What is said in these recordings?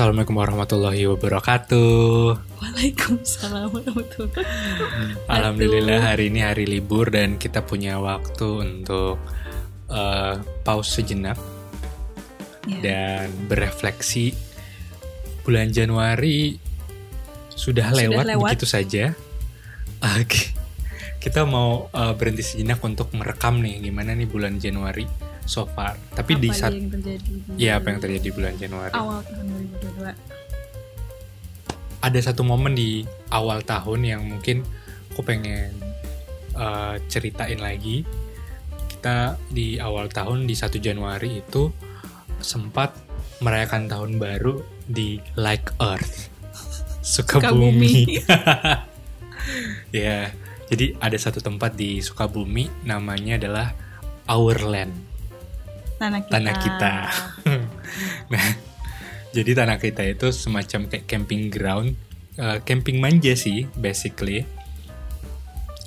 Assalamualaikum warahmatullahi wabarakatuh. Waalaikumsalam warahmatullahi wabarakatuh. Alhamdulillah hari ini hari libur dan kita punya waktu untuk uh, pause sejenak Ya. dan berefleksi. Bulan Januari sudah, Sudah lewat, lewat. begitu saja. Oke. Kita mau uh, berhenti sejenak untuk merekam nih gimana nih bulan Januari so far. Tapi di Apa saat yang terjadi di ya apa yang terjadi di bulan Januari? awal tahun 2022? ada satu momen di awal tahun yang mungkin aku pengen uh, ceritain lagi. Kita di awal tahun di 1 Januari itu sempat merayakan tahun baru di Like Earth. Sukabumi. ya, jadi ada satu tempat di Sukabumi namanya adalah Our Land Tanah kita. tanah kita. nah, jadi tanah kita itu semacam kayak camping ground, eh, camping manja sih, basically.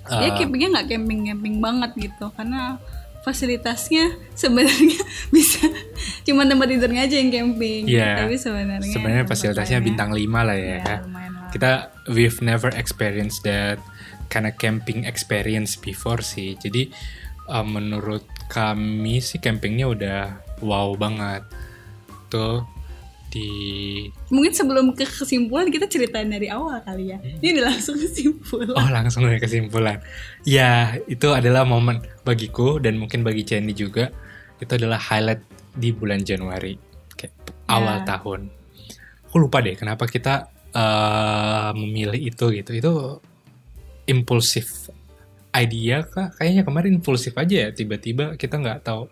Dia Eh, campingnya nggak camping-camping banget gitu karena fasilitasnya sebenarnya bisa cuma tempat tidurnya aja yang camping. Iya. Tapi sebenarnya sebenarnya fasilitasnya bintang 5 lah ya. Ya, lah. Kita we've never experienced that kind of camping experience before sih. Jadi eh, menurut kami sih campingnya udah wow banget. Tuh di Mungkin sebelum ke kesimpulan kita ceritain dari awal kali ya. Hmm. Ini langsung kesimpulan. Oh langsung dari kesimpulan. Ya itu adalah momen bagiku dan mungkin bagi Jenny juga. Itu adalah highlight di bulan Januari, kayak awal tahun. Aku lupa deh kenapa kita eh, memilih itu gitu. Itu impulsif idea kah? Kayaknya kemarin impulsif aja ya. Tiba-tiba kita nggak tahu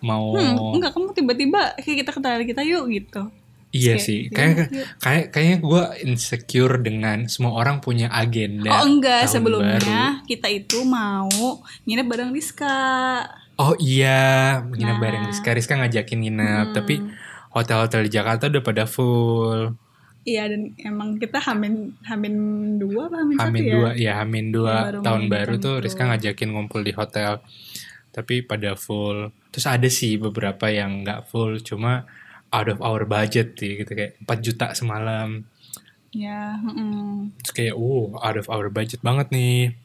mau. Hmm, enggak kamu tiba-tiba kayak kita ketawa kita yuk gitu. Iya Kayak, sih. ya, Kayak yuk. kayak kayaknya gue insecure dengan semua orang punya agenda. Oh enggak, tahun sebelumnya baru. kita itu mau nginep bareng Rizka. Oh iya, nginep Nah. bareng Rizka. Rizka ngajakin nginep, Hmm. tapi hotel-hotel di Jakarta udah pada full. Iya dan emang kita hamin hamin dua apa hamin, Hamin satu ya? dua, ya Hamin dua Ya, baru tahun baru tuh itu. Rizka ngajakin ngumpul di hotel, tapi pada full. Terus ada sih beberapa yang nggak full, cuma out of our budget sih, gitu kayak 4 juta semalam. Ya, mm-mm. Terus kayak, uh, out of our budget banget nih.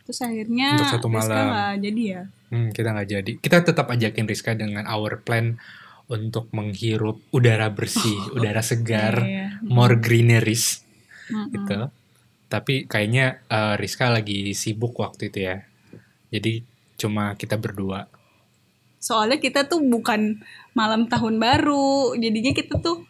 terus akhirnya Untuk satu Rizka malam. nggak jadi ya. Hmm, kita nggak jadi. Kita tetap ajakin Rizka dengan our plan untuk menghirup udara bersih, udara segar, Iya, iya. more greeneries. Mm-mm. gitu. Tapi kayaknya eh, Rizka lagi sibuk waktu itu ya. Jadi cuma kita berdua. Soalnya kita tuh bukan malam tahun baru, jadinya kita tuh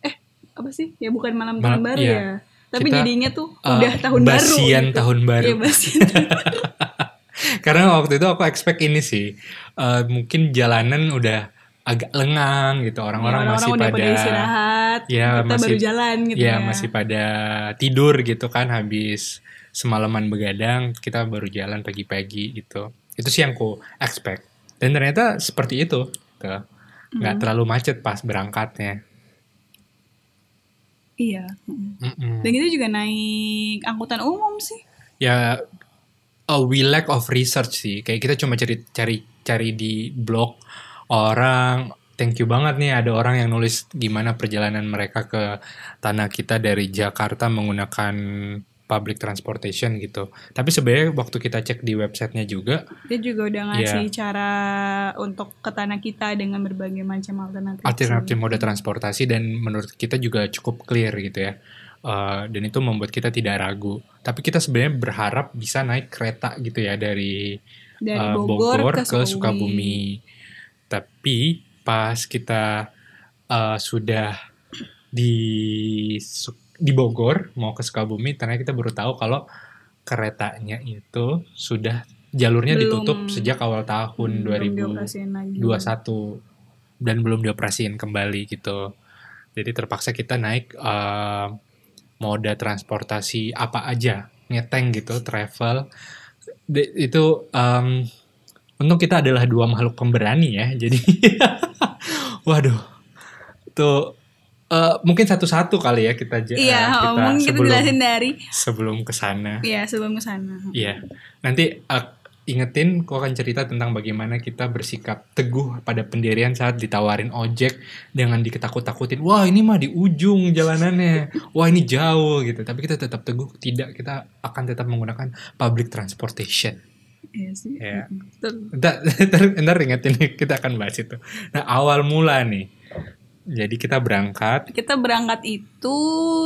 eh apa sih? Ya bukan malam Mal- tahun baru iya. ya. Tapi Kita, jadinya tuh eh, udah tahun baru. basian gitu. tahun baru. Iya, basian tahun baru. Karena waktu itu aku expect ini sih. eh, mungkin jalanan udah agak lengang gitu. Orang-orang Ya, masih udah pada istirahat, Ya, kita masih- baru jalan gitu ya ya. masih pada tidur gitu kan habis semalaman begadang kita baru jalan pagi-pagi gitu itu sih yang ku expect dan ternyata seperti itu gitu. nggak Hmm. terlalu macet pas berangkatnya Iya. mm. Mm-mm. Dan kita juga naik angkutan umum sih. ya a we lack of research sih kayak kita cuma cari cari cari di blog orang thank you banget nih ada orang yang nulis gimana perjalanan mereka ke tanah kita dari Jakarta menggunakan public transportation gitu tapi sebenarnya waktu kita cek di websitenya juga Dia juga udah ngasih Iya. cara untuk ke tanah kita dengan berbagai macam alternatif. alternatif moda transportasi dan menurut kita juga cukup clear gitu ya Uh, dan itu membuat kita tidak ragu tapi kita sebenarnya berharap bisa naik kereta gitu ya dari Dari uh, Bogor, Bogor, ke, ke, Sukabumi. Tapi pas kita uh, sudah di di Bogor mau ke Sukabumi, ternyata kita baru tahu kalau keretanya itu sudah jalurnya Belum- ditutup sejak awal tahun belum dioperasiin lagi. 2021 dan belum dioperasiin kembali gitu. Jadi terpaksa kita naik uh, moda transportasi apa aja, ngeteng gitu, travel. De- itu um, untung kita adalah dua makhluk pemberani ya. Jadi waduh. Tuh eh, mungkin satu-satu kali ya kita Iya, kita mungkin kita sebelum jelasin dari sebelum ke sana. Iya, sebelum ke sana. Iya. Nanti uh, ingetin, aku akan cerita tentang bagaimana kita bersikap teguh pada pendirian saat ditawarin ojek dengan diketakut-takutin. Wah ini mah di ujung jalanannya. Wah ini jauh gitu. Tapi kita tetap teguh. Tidak, kita akan tetap menggunakan public transportation. Iya sih. Ya. Ntar, ntar, ntar ingetin kita akan bahas itu. Nah awal mula nih. Jadi kita berangkat. Kita berangkat itu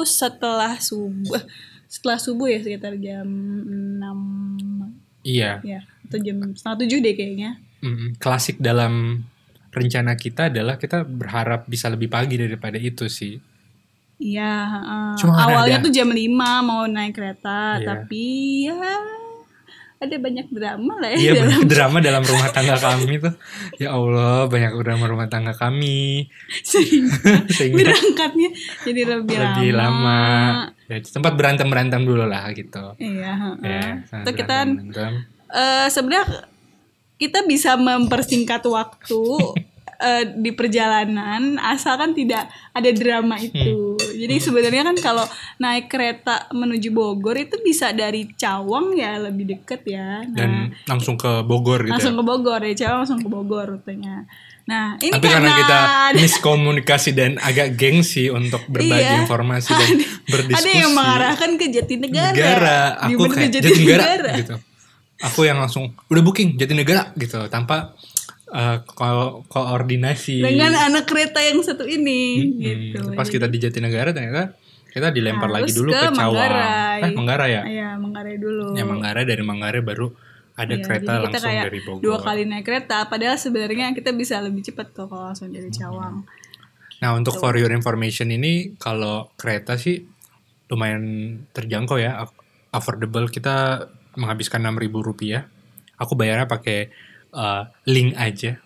setelah subuh. Setelah subuh ya sekitar jam 6 Iya. ya atau jam setengah tujuh deh kayaknya. Mm, klasik dalam rencana kita adalah kita berharap bisa lebih pagi daripada itu sih. Iya. Cuma kan awalnya ada- tuh jam 5 mau naik kereta, Iya. tapi ya ada banyak drama lah ya Iya dalam banyak drama dalam rumah tangga kami tuh. Ya Allah banyak drama rumah tangga kami. sehingga Sehingga berangkatnya jadi lebih, lebih lama. Ya, tempat berantem berantem dulu lah gitu. Iya, heeh. Ya, Itu kita eh, sebenarnya kita bisa mempersingkat waktu eh, di perjalanan asalkan tidak ada drama itu. Hmm. Jadi sebenarnya kan kalau naik kereta menuju Bogor itu bisa dari Cawang ya lebih deket ya. Nah, dan langsung ke Bogor gitu. langsung ya. ke Bogor ya Cawang langsung ke Bogor rutenya. Nah ini Tapi karena kita ada, miskomunikasi dan agak gengsi untuk berbagi Iya. informasi dan berdiskusi. ada yang mengarahkan ke Jatinegara. negara aku kayak ke Jatinegara gitu aku yang langsung udah booking Jatinegara gitu tanpa uh, ko- koordinasi Dengan anak kereta yang satu ini Hmm, gitu. pas kita di Jatinegara ternyata kita dilempar lagi Harus dulu ke, ke Cawang Manggarai. eh Manggarai ya Iya, Manggarai dulu. ya Manggarai dari Manggarai baru ada Iya, kereta jadi kita langsung kayak dari Bogor Dua kali naik kereta, padahal sebenarnya kita bisa lebih cepat tuh kalau langsung dari Hmm. Cawang. Nah untuk for your information ini kalau kereta sih lumayan terjangkau ya, Aff- affordable. Kita menghabiskan enam ribu rupiah. Aku bayarnya pakai uh, link aja.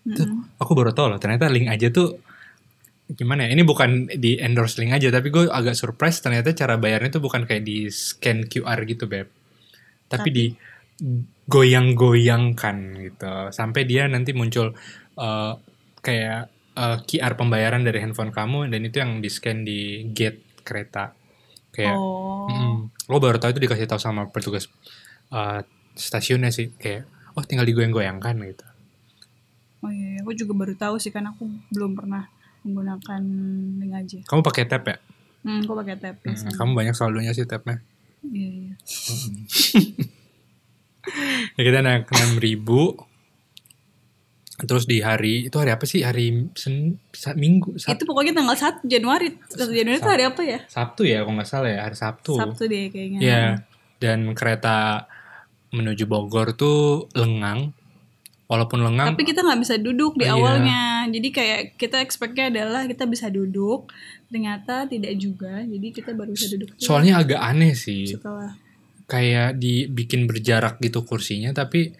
Tuh, aku baru tahu loh ternyata link aja tuh gimana ya? Ini bukan di endorse link aja, tapi gue agak surprise ternyata cara bayarnya tuh bukan kayak di scan QR gitu beb, tapi, di goyang-goyangkan gitu sampai dia nanti muncul uh, kayak uh, QR pembayaran dari handphone kamu dan itu yang di scan di gate kereta kayak Oh. mm, lo baru tahu itu dikasih tahu sama petugas uh, stasiunnya sih kayak oh tinggal digoyang-goyangkan gitu Oh iya, iya, aku juga baru tahu sih kan aku belum pernah menggunakan link aja. kamu pakai tab ya Hmm, aku pakai tap Hmm, biasanya. kamu banyak saldonya sih tabnya Iya, iya. ya kita naik 6000 terus di hari itu hari apa sih hari sen, Sa- minggu Sab- Itu pokoknya tanggal 1 Januari. 1 Januari itu hari apa ya? Sabtu ya kalau nggak salah ya hari Sabtu Sabtu deh kayaknya. ya dan kereta menuju Bogor tuh lengang walaupun lengang Tapi kita nggak bisa duduk di Iya. awalnya. Jadi kayak kita expect-nya adalah kita bisa duduk. Ternyata tidak juga. Jadi kita baru bisa duduk tuh soalnya agak aneh sih setelah kayak dibikin berjarak gitu kursinya tapi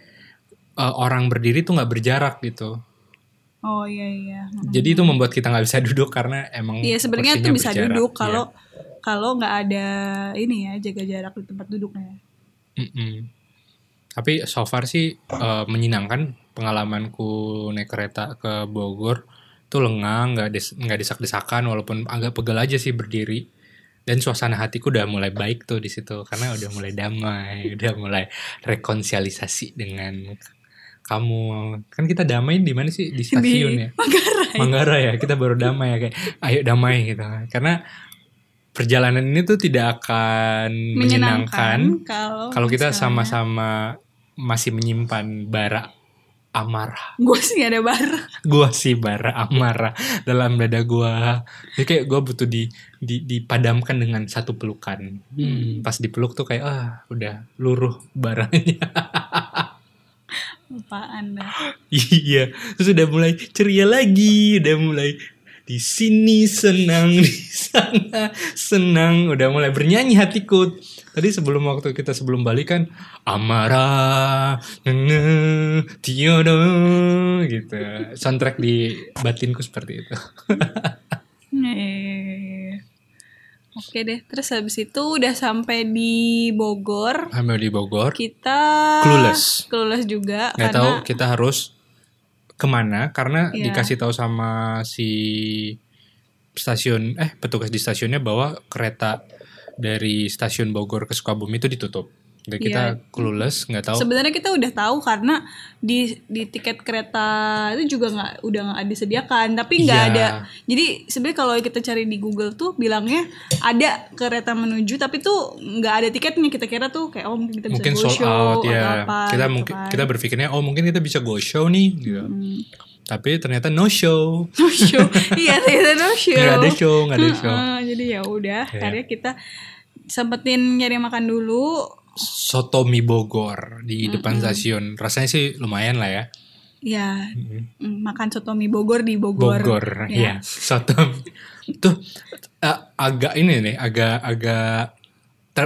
uh, orang berdiri tuh nggak berjarak gitu Oh iya iya. Hmm. jadi itu membuat kita nggak bisa duduk karena emang Iya sebenarnya itu bisa berjarak. duduk Iya. kalau kalau nggak ada ini ya jaga jarak di tempat duduknya. Mm-mm. Tapi so far sih eh, menyenangkan pengalamanku naik kereta ke Bogor. Tuh lengang nggak des- nggak desak-desakan walaupun agak pegel aja sih berdiri. Dan suasana hatiku udah mulai baik tuh di situ karena udah mulai damai udah mulai rekonsiliasi dengan kamu. Kan kita damai di mana sih? Di stasiun di ya? Manggarai. Manggarai ya kita baru damai ya kayak ayo damai gitu. Karena perjalanan ini tuh tidak akan menyenangkan, kalau kalau kita sama-sama masih menyimpan bara amarah. Gue sih gak ada barang gua sih bara amarah dalam dada gua. Jadi kayak gua butuh di, di dipadamkan dengan satu pelukan. Hmm, pas dipeluk tuh kayak ah udah luruh baranya apaan dah? Iya terus udah mulai ceria lagi udah mulai di sini senang di sana senang. Udah mulai bernyanyi hatiku. Tadi sebelum waktu kita sebelum balik kan amarah nene tiada gitu. Soundtrack di batinku seperti itu. Oke deh, terus habis itu udah sampai di Bogor, sampai di Bogor. Kita Clueless. clueless juga nggak karena tahu kita harus ke mana karena Iya. dikasih tahu sama si stasiun eh petugas di stasiunnya bahwa kereta dari stasiun Bogor ke Sukabumi itu ditutup Kita Iya. clueless, nggak tahu. Sebenarnya kita udah tahu karena di di tiket kereta itu juga nggak udah nggak disediakan, tapi nggak Iya. ada. Jadi sebenarnya kalau kita cari di Google tuh bilangnya ada kereta menuju, tapi tuh nggak ada tiketnya. Kita kira tuh kayak oh mungkin kita bisa mungkin go sold show out atau ya. apa. kita gitu mungkin kan. kita berpikirnya oh mungkin kita bisa go show nih gitu. Tapi ternyata no show. no show. iya ternyata no show. Nggak ada show, nggak ada show. Heeh, jadi ya udah, Iya. akhirnya kita sempetin nyari makan dulu. Soto mie Bogor di depan stasiun. Rasanya sih lumayan lah ya. Ya, mm, makan soto mie Bogor di Bogor. Bogor, Ya. ya. Soto tuh eh, agak ini nih, agak agak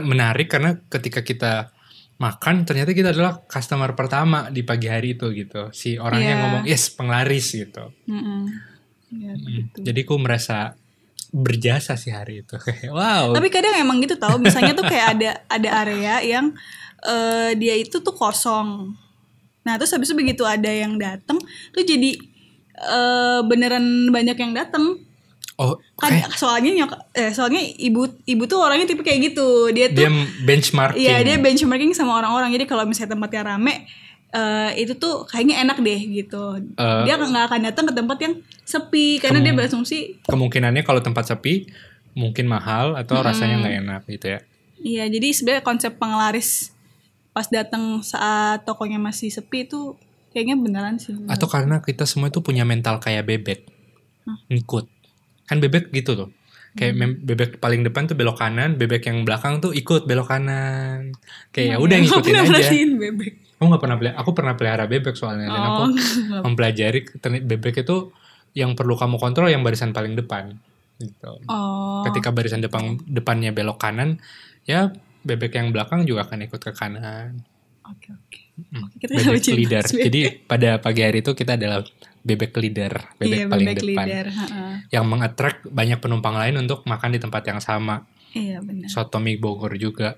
menarik karena ketika kita makan ternyata kita adalah customer pertama di pagi hari itu gitu. Si orang yang Iya. ngomong yes penglaris gitu. Mm-mm. Ya, begitu. Jadi aku merasa berjasa sih hari itu. Wow. Tapi kadang emang gitu tau, misalnya tuh kayak ada ada area yang eh, dia itu tuh kosong. Nah terus habis itu begitu ada yang datang, tuh jadi eh, beneran banyak yang datang. oh, Kan kayak soalnya nyok, eh, soalnya ibu ibu tuh orangnya tipe kayak gitu. Dia tuh dia benchmarking. Iya dia benchmarking sama orang-orang. Jadi kalau misalnya tempatnya rame, eh, itu tuh kayaknya enak deh gitu. Eh. dia nggak akan datang ke tempat yang sepi karena dia berasumsi Kemungkinannya kalau tempat sepi mungkin mahal atau rasanya nggak enak gitu ya. Iya, jadi sebenarnya konsep penglaris pas datang saat tokonya masih sepi itu kayaknya beneran sih. Atau karena kita semua itu punya mental kayak bebek. Ngikut. Kan bebek gitu tuh. Kayak mem- bebek paling depan tuh belok kanan, bebek yang belakang tuh ikut belok kanan. Kayak ya udah Nggak ngikutin aja. bebek. Aku nggak pernah pelihara, aku pernah pelihara bebek soalnya dan aku Oh, mempelajari ternyata bebek itu yang perlu kamu kontrol yang barisan paling depan. Gitu. oh, Ketika barisan depan depannya belok kanan, ya bebek yang belakang juga akan ikut ke kanan. oke oke. Mm. Oke, kita bebek sama cinta leader. bebek. Jadi pada pagi hari itu kita adalah bebek leader, bebek iya, paling bebek depan, leader. yang mengattract banyak penumpang lain untuk makan di tempat yang sama. Iya benar. Soto mie Bogor juga,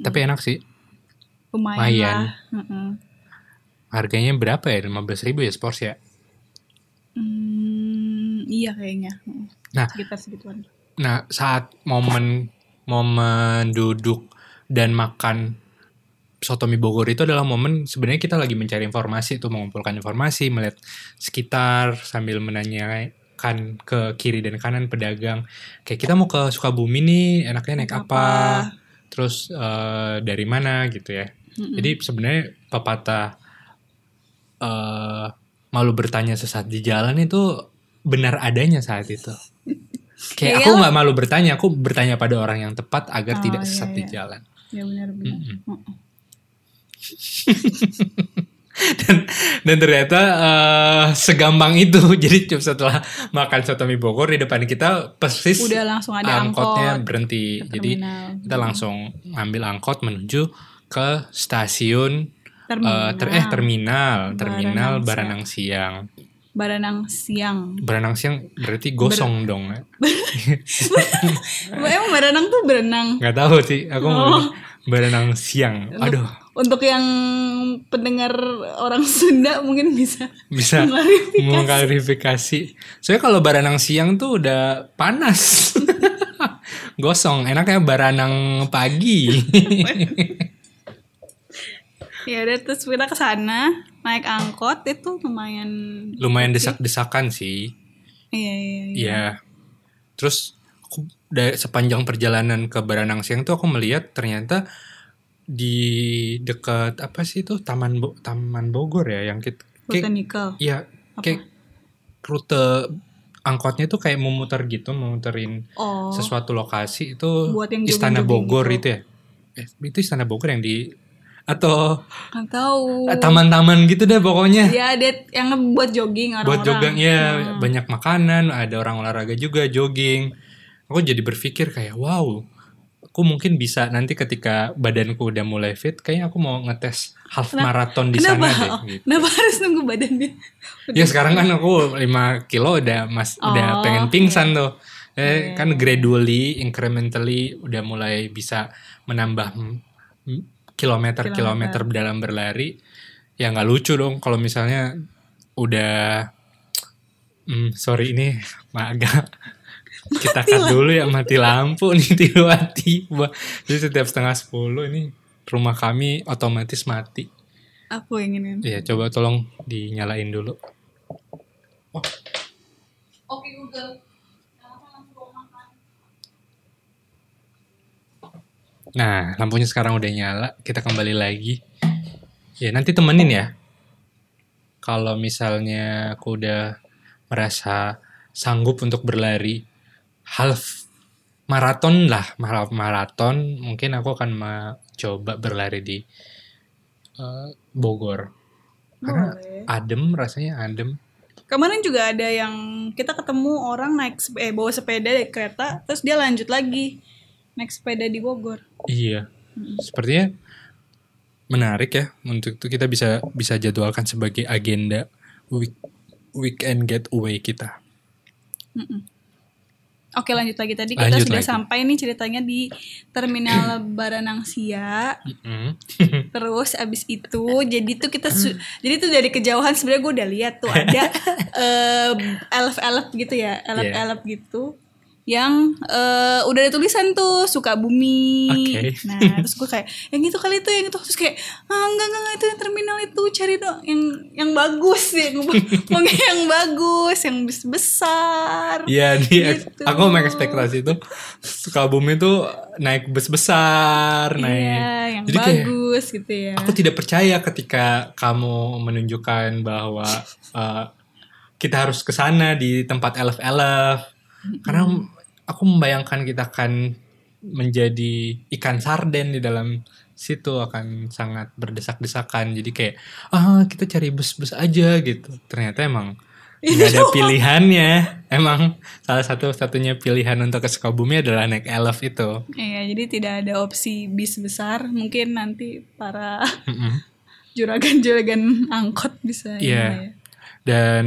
tapi enak sih. Lumayan, lumayan. lah. Heeh. Harganya berapa ya? 15.000 ribu ya seporsi ya? Hmm, iya kayaknya. Nah. sekitar segituan. Nah saat momen momen duduk dan makan soto mie Bogor itu adalah momen sebenarnya kita lagi mencari informasi tuh mengumpulkan informasi melihat sekitar sambil menanyakan ke kiri dan kanan pedagang kayak kita mau ke Sukabumi nih enaknya naik apa, apa? terus eh, dari mana gitu ya Mm-mm. jadi sebenarnya pepatah eh malu bertanya sesat di jalan itu benar adanya saat itu kayak aku Kayak- nggak malu bertanya aku bertanya pada orang yang tepat agar Oh, tidak iya, sesat di iya. jalan Ya benar benar. Mm-mm. Heeh. dan dan ternyata eh, segampang itu jadi cuma setelah makan soto mie Bogor di depan kita persis Udah langsung ada angkotnya angkot. berhenti jadi kita langsung ambil angkot menuju ke stasiun Terminal. eh, ter eh terminal terminal Baranang Baranang Siang Baranang siang. Baranang Siang berarti gosong dong ya? Emang Baranang tuh berenang. nggak tahu sih aku Oh. mau Baranang Siang aduh Untuk yang pendengar orang Sunda mungkin bisa bisa Mengklarifikasi. mengklarifikasi. Soalnya kalau baranang siang tuh udah panas. Gosong, enaknya baranang pagi. Ya udah terus kita ke sana naik angkot itu lumayan Lumayan desak-desakan sih. iya iya iya Iya. Terus aku dari sepanjang perjalanan ke Baranang Siang tuh aku melihat ternyata di dekat apa sih itu Taman Bo- Taman Bogor ya yang kita kayak botanical iya kayak rute angkotnya tuh kayak memutar gitu, memuterin oh sesuatu lokasi itu Buat yang Istana Bogor gitu. itu ya? Eh, itu Istana Bogor yang di atau nggak tahu taman-taman gitu deh pokoknya. ya ada yang buat jogging orang-orang Buat jogging ya Hmm. banyak makanan, ada orang olahraga juga jogging. Aku jadi berpikir kayak wow, aku mungkin bisa nanti ketika badanku udah mulai fit, kayaknya aku mau ngetes half marathon di kenapa sana deh. Gitu. kenapa harus nunggu badannya Ya sekarang kan aku 5 kilo udah mas udah Oh, pengen pingsan tuh. Eh, kan gradually, incrementally udah mulai bisa menambah kilometer-kilometer dalam berlari. Ya nggak lucu dong kalau misalnya udah hmm, sorry ini agak kita cut dulu ya mati lampu nih tiba-tiba. Jadi setiap setengah sepuluh ini rumah kami otomatis mati. Aku ingin. Iya, coba tolong dinyalain dulu. Oke Google. Nah, lampunya sekarang udah nyala. Kita kembali lagi. Ya, nanti temenin ya. Kalau misalnya aku udah merasa sanggup untuk berlari half maraton lah, half maraton, mungkin aku akan coba berlari di eh, Bogor. Karena Boleh. adem, rasanya adem. Kemarin juga ada yang kita ketemu orang naik eh bawa sepeda dari kereta, terus dia lanjut lagi naik sepeda di Bogor. Iya. Sepertinya menarik ya untuk itu kita bisa bisa jadwalkan sebagai agenda week, weekend getaway kita. Oke lanjut lagi tadi kita Lanjut sudah lagi. sampai nih ceritanya di terminal Baranangsia. Mm-mm. Terus abis itu jadi tuh kita jadi tuh dari kejauhan sebenarnya gue udah lihat tuh ada eh, elf-elf gitu ya, elf-elf gitu yang eh, udah ada tulisan tuh suka bumi. Oke. Nah terus gue kayak yang itu kali itu yang itu terus kayak ah, enggak enggak enggak, itu yang terminal itu cari dong yang yang bagus yang yang bagus yang bes- besar. Iya, dia Gitu. aku mengekspektasi itu Sukabumi tuh naik bus besar, naik. Iya, yang Jadi kayak bagus gitu ya. aku tidak percaya ketika kamu menunjukkan bahwa uh, kita harus ke sana di tempat elf-elf. Karena aku membayangkan kita akan menjadi ikan sarden di dalam situ akan sangat berdesak-desakan. Jadi kayak ah kita cari bus-bus aja gitu. Ternyata emang nggak ada pilihannya. Emang salah satu satunya pilihan untuk ke Sukabumi adalah naik elf itu. Iya, jadi tidak ada opsi bis besar. Mungkin nanti para juragan-juragan angkot bisa Iya. ya. Dan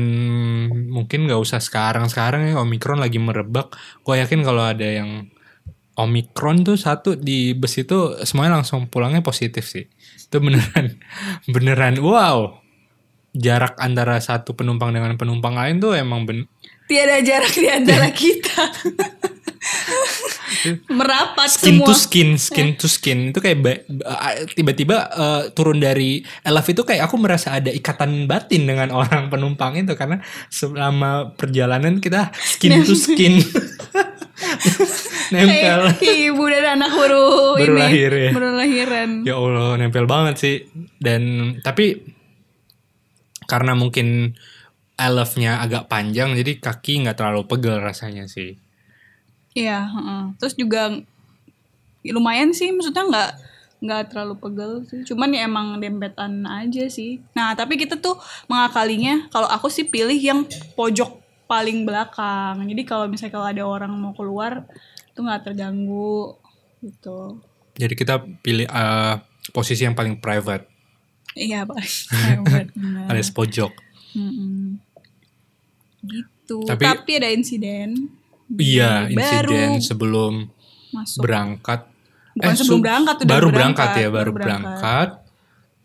mungkin nggak usah sekarang-sekarang ya Omikron lagi merebak. Gue yakin kalau ada yang Omikron tuh satu di bus itu semuanya langsung pulangnya positif sih. Itu beneran beneran wow. Jarak antara satu penumpang dengan penumpang lain tuh emang ben Tiada jarak di antara kita. Merapat skin semua. to skin, skin to skin itu kayak ba- ba- tiba-tiba eh, turun dari elf itu kayak aku merasa ada ikatan batin dengan orang penumpang itu karena selama perjalanan kita skin to skin nempel. Kayak ibu dan anak baru, Baru ini lahir ya. baru lahiran. Ya Allah nempel banget sih dan tapi karena mungkin elfnya agak panjang jadi kaki nggak terlalu pegel rasanya sih. Iya, heeh. terus juga lumayan sih, maksudnya nggak nggak terlalu pegel sih. Cuman ya emang dempetan aja sih. Nah tapi kita tuh mengakalinya, kalau aku sih pilih yang pojok paling belakang. Jadi kalau misalnya kalau ada orang mau keluar, itu nggak terganggu gitu. Jadi kita pilih eh, posisi yang paling private Iya pak. Hebat, benar. alias pojok. Mm-mm. Gitu. Tapi- Tapi, ada insiden. Iya, Baru insiden sebelum masuk. berangkat. Bukan sebelum su- berangkat, udah baru berangkat, berangkat, ya, baru baru berangkat.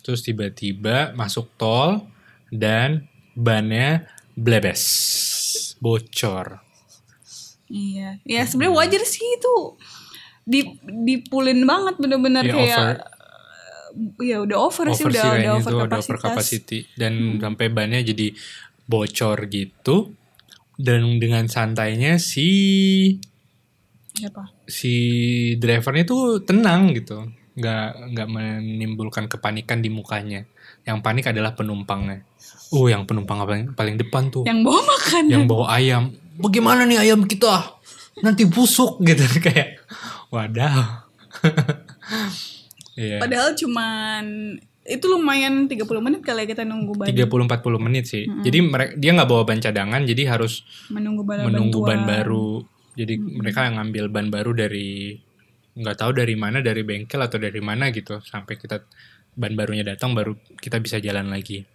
Terus tiba-tiba masuk tol dan bannya blebes, bocor. Iya, ya sebenarnya wajar sih itu di dipulin banget bener-bener Ya, kayak over. eh, ya udah over, sih Over udah sih udah over kapasitas. over capacity dan sampai bannya jadi bocor gitu. Dan dengan santainya si Siapa? si drivernya tuh tenang gitu. Nggak nggak menimbulkan kepanikan di mukanya. Yang panik adalah penumpangnya. Uh yang penumpang paling paling depan tuh. Yang bawa makanan. yang bawa ayam. Bagaimana nih ayam kita? Nanti busuk gitu. Kayak wadah Iya. Padahal cuman itu lumayan 30 menit kali ya kita nunggu ban 30-40 menit sih. Jadi mereka dia nggak bawa ban cadangan, jadi harus menunggu ban menunggu ban baru. Jadi mereka ngambil ban baru dari nggak tahu dari mana, dari bengkel atau dari mana gitu, sampai kita ban barunya datang baru kita bisa jalan lagi.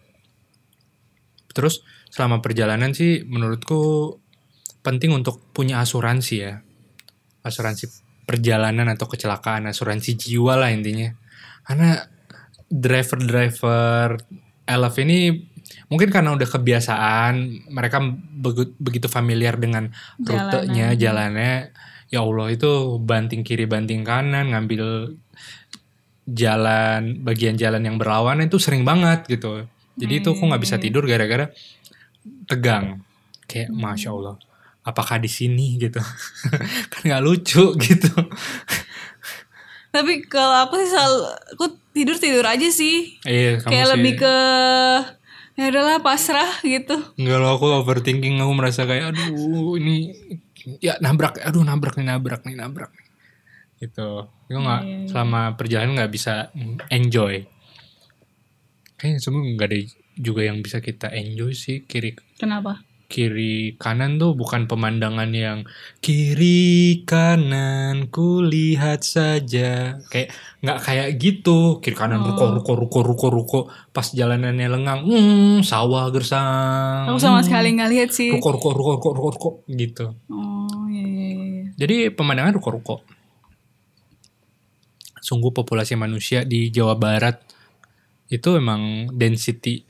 Terus selama perjalanan sih menurutku penting untuk punya asuransi ya. Asuransi perjalanan atau kecelakaan, asuransi jiwa lah intinya. Karena driver-driver elf ini mungkin karena udah kebiasaan, mereka begitu familiar dengan rutenya, jalannya. Ya Allah itu banting kiri banting kanan, ngambil jalan bagian jalan yang berlawanan itu sering banget gitu. Jadi itu aku nggak bisa Hmm. tidur gara-gara tegang. Kayak masya Allah, apakah di sini gitu? kan nggak lucu gitu. Tapi kalau aku sih selalu aku tidur tidur aja sih. Iya, kamu Kayak sih. lebih ke ya udahlah pasrah gitu. Enggak loh, aku overthinking aku merasa kayak aduh ini ya nabrak, aduh nabrak nih nabrak nih nabrak nih. Gitu. Itu nggak Iya, iya. selama perjalanan nggak bisa enjoy. Kayaknya semua nggak ada juga yang bisa kita enjoy sih kiri Kenapa? Kiri kanan tuh bukan pemandangan yang kiri kanan kulihat saja kayak nggak kayak gitu kiri kanan Oh. ruko ruko ruko ruko ruko pas jalanannya lengang hmm sawah gersang Aku sama hmm, sekali nggak lihat sih. ruko ruko ruko ruko ruko ruko gitu Oh iya iya iya. jadi pemandangan ruko ruko sungguh populasi manusia di Jawa Barat itu emang density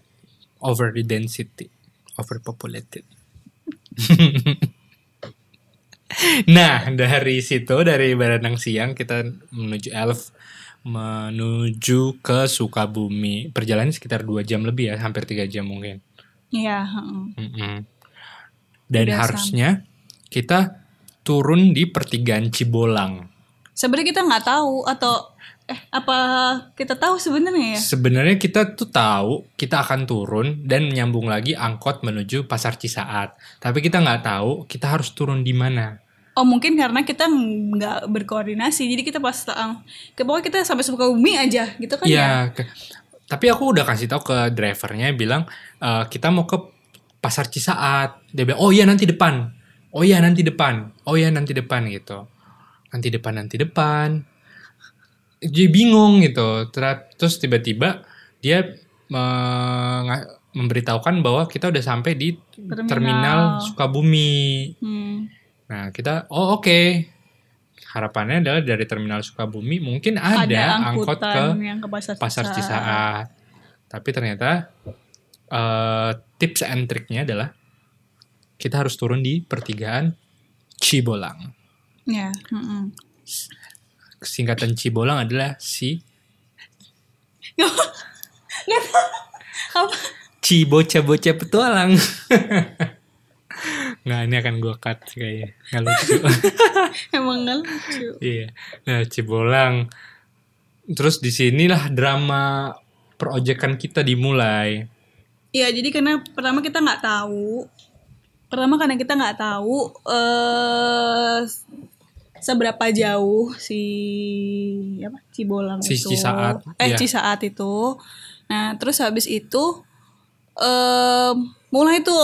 over the density overpopulated. nah dari situ dari Baranang Siang kita menuju Elf menuju ke Sukabumi perjalanan sekitar dua jam lebih ya hampir tiga jam mungkin. Iya. heeh. Mm-mm. Dan Udah harusnya kita turun di pertigaan Cibolang. Sebenarnya kita nggak tahu atau eh apa kita tahu sebenarnya ya? Sebenarnya kita tuh tahu kita akan turun dan menyambung lagi angkot menuju Pasar Cisaat. Tapi kita nggak tahu kita harus turun di mana. Oh mungkin karena kita nggak berkoordinasi jadi kita pas lang ke pokoknya kita sampai Sukabumi aja gitu kan ya? Iya. ke- Tapi aku udah kasih tahu ke drivernya bilang "Eh, kita mau ke Pasar Cisaat. Dia bilang oh iya nanti depan. Oh iya nanti depan. Oh iya nanti depan gitu. Nanti depan nanti depan. Jadi bingung gitu. Ter- Terus tiba-tiba dia menga- memberitahukan bahwa kita udah sampai di Terminal. terminal Sukabumi. Hmm. Nah, kita oh oke. Harapannya adalah dari terminal Sukabumi mungkin ada, Ada angkot ke yang ke pasar, Pasar Cisaat. Tapi ternyata eh, tips and triknya adalah kita harus turun di pertigaan Cibolang. Ya. mm-mm. Singkatan Cibolang adalah si Nggak tahu. Apa? Petualang. Nggak, ini akan gue cut kayaknya. Nggak lucu. Emang nggak lucu. Iya. Nah, Cibolang. Terus di sinilah drama perojekan kita dimulai. Iya, jadi karena pertama kita nggak tahu. Pertama karena kita nggak tahu eh seberapa jauh si apa Cibolang Si itu. Cisaat, Eh iya. Cisaat itu. Nah, terus habis itu eh mulai tuh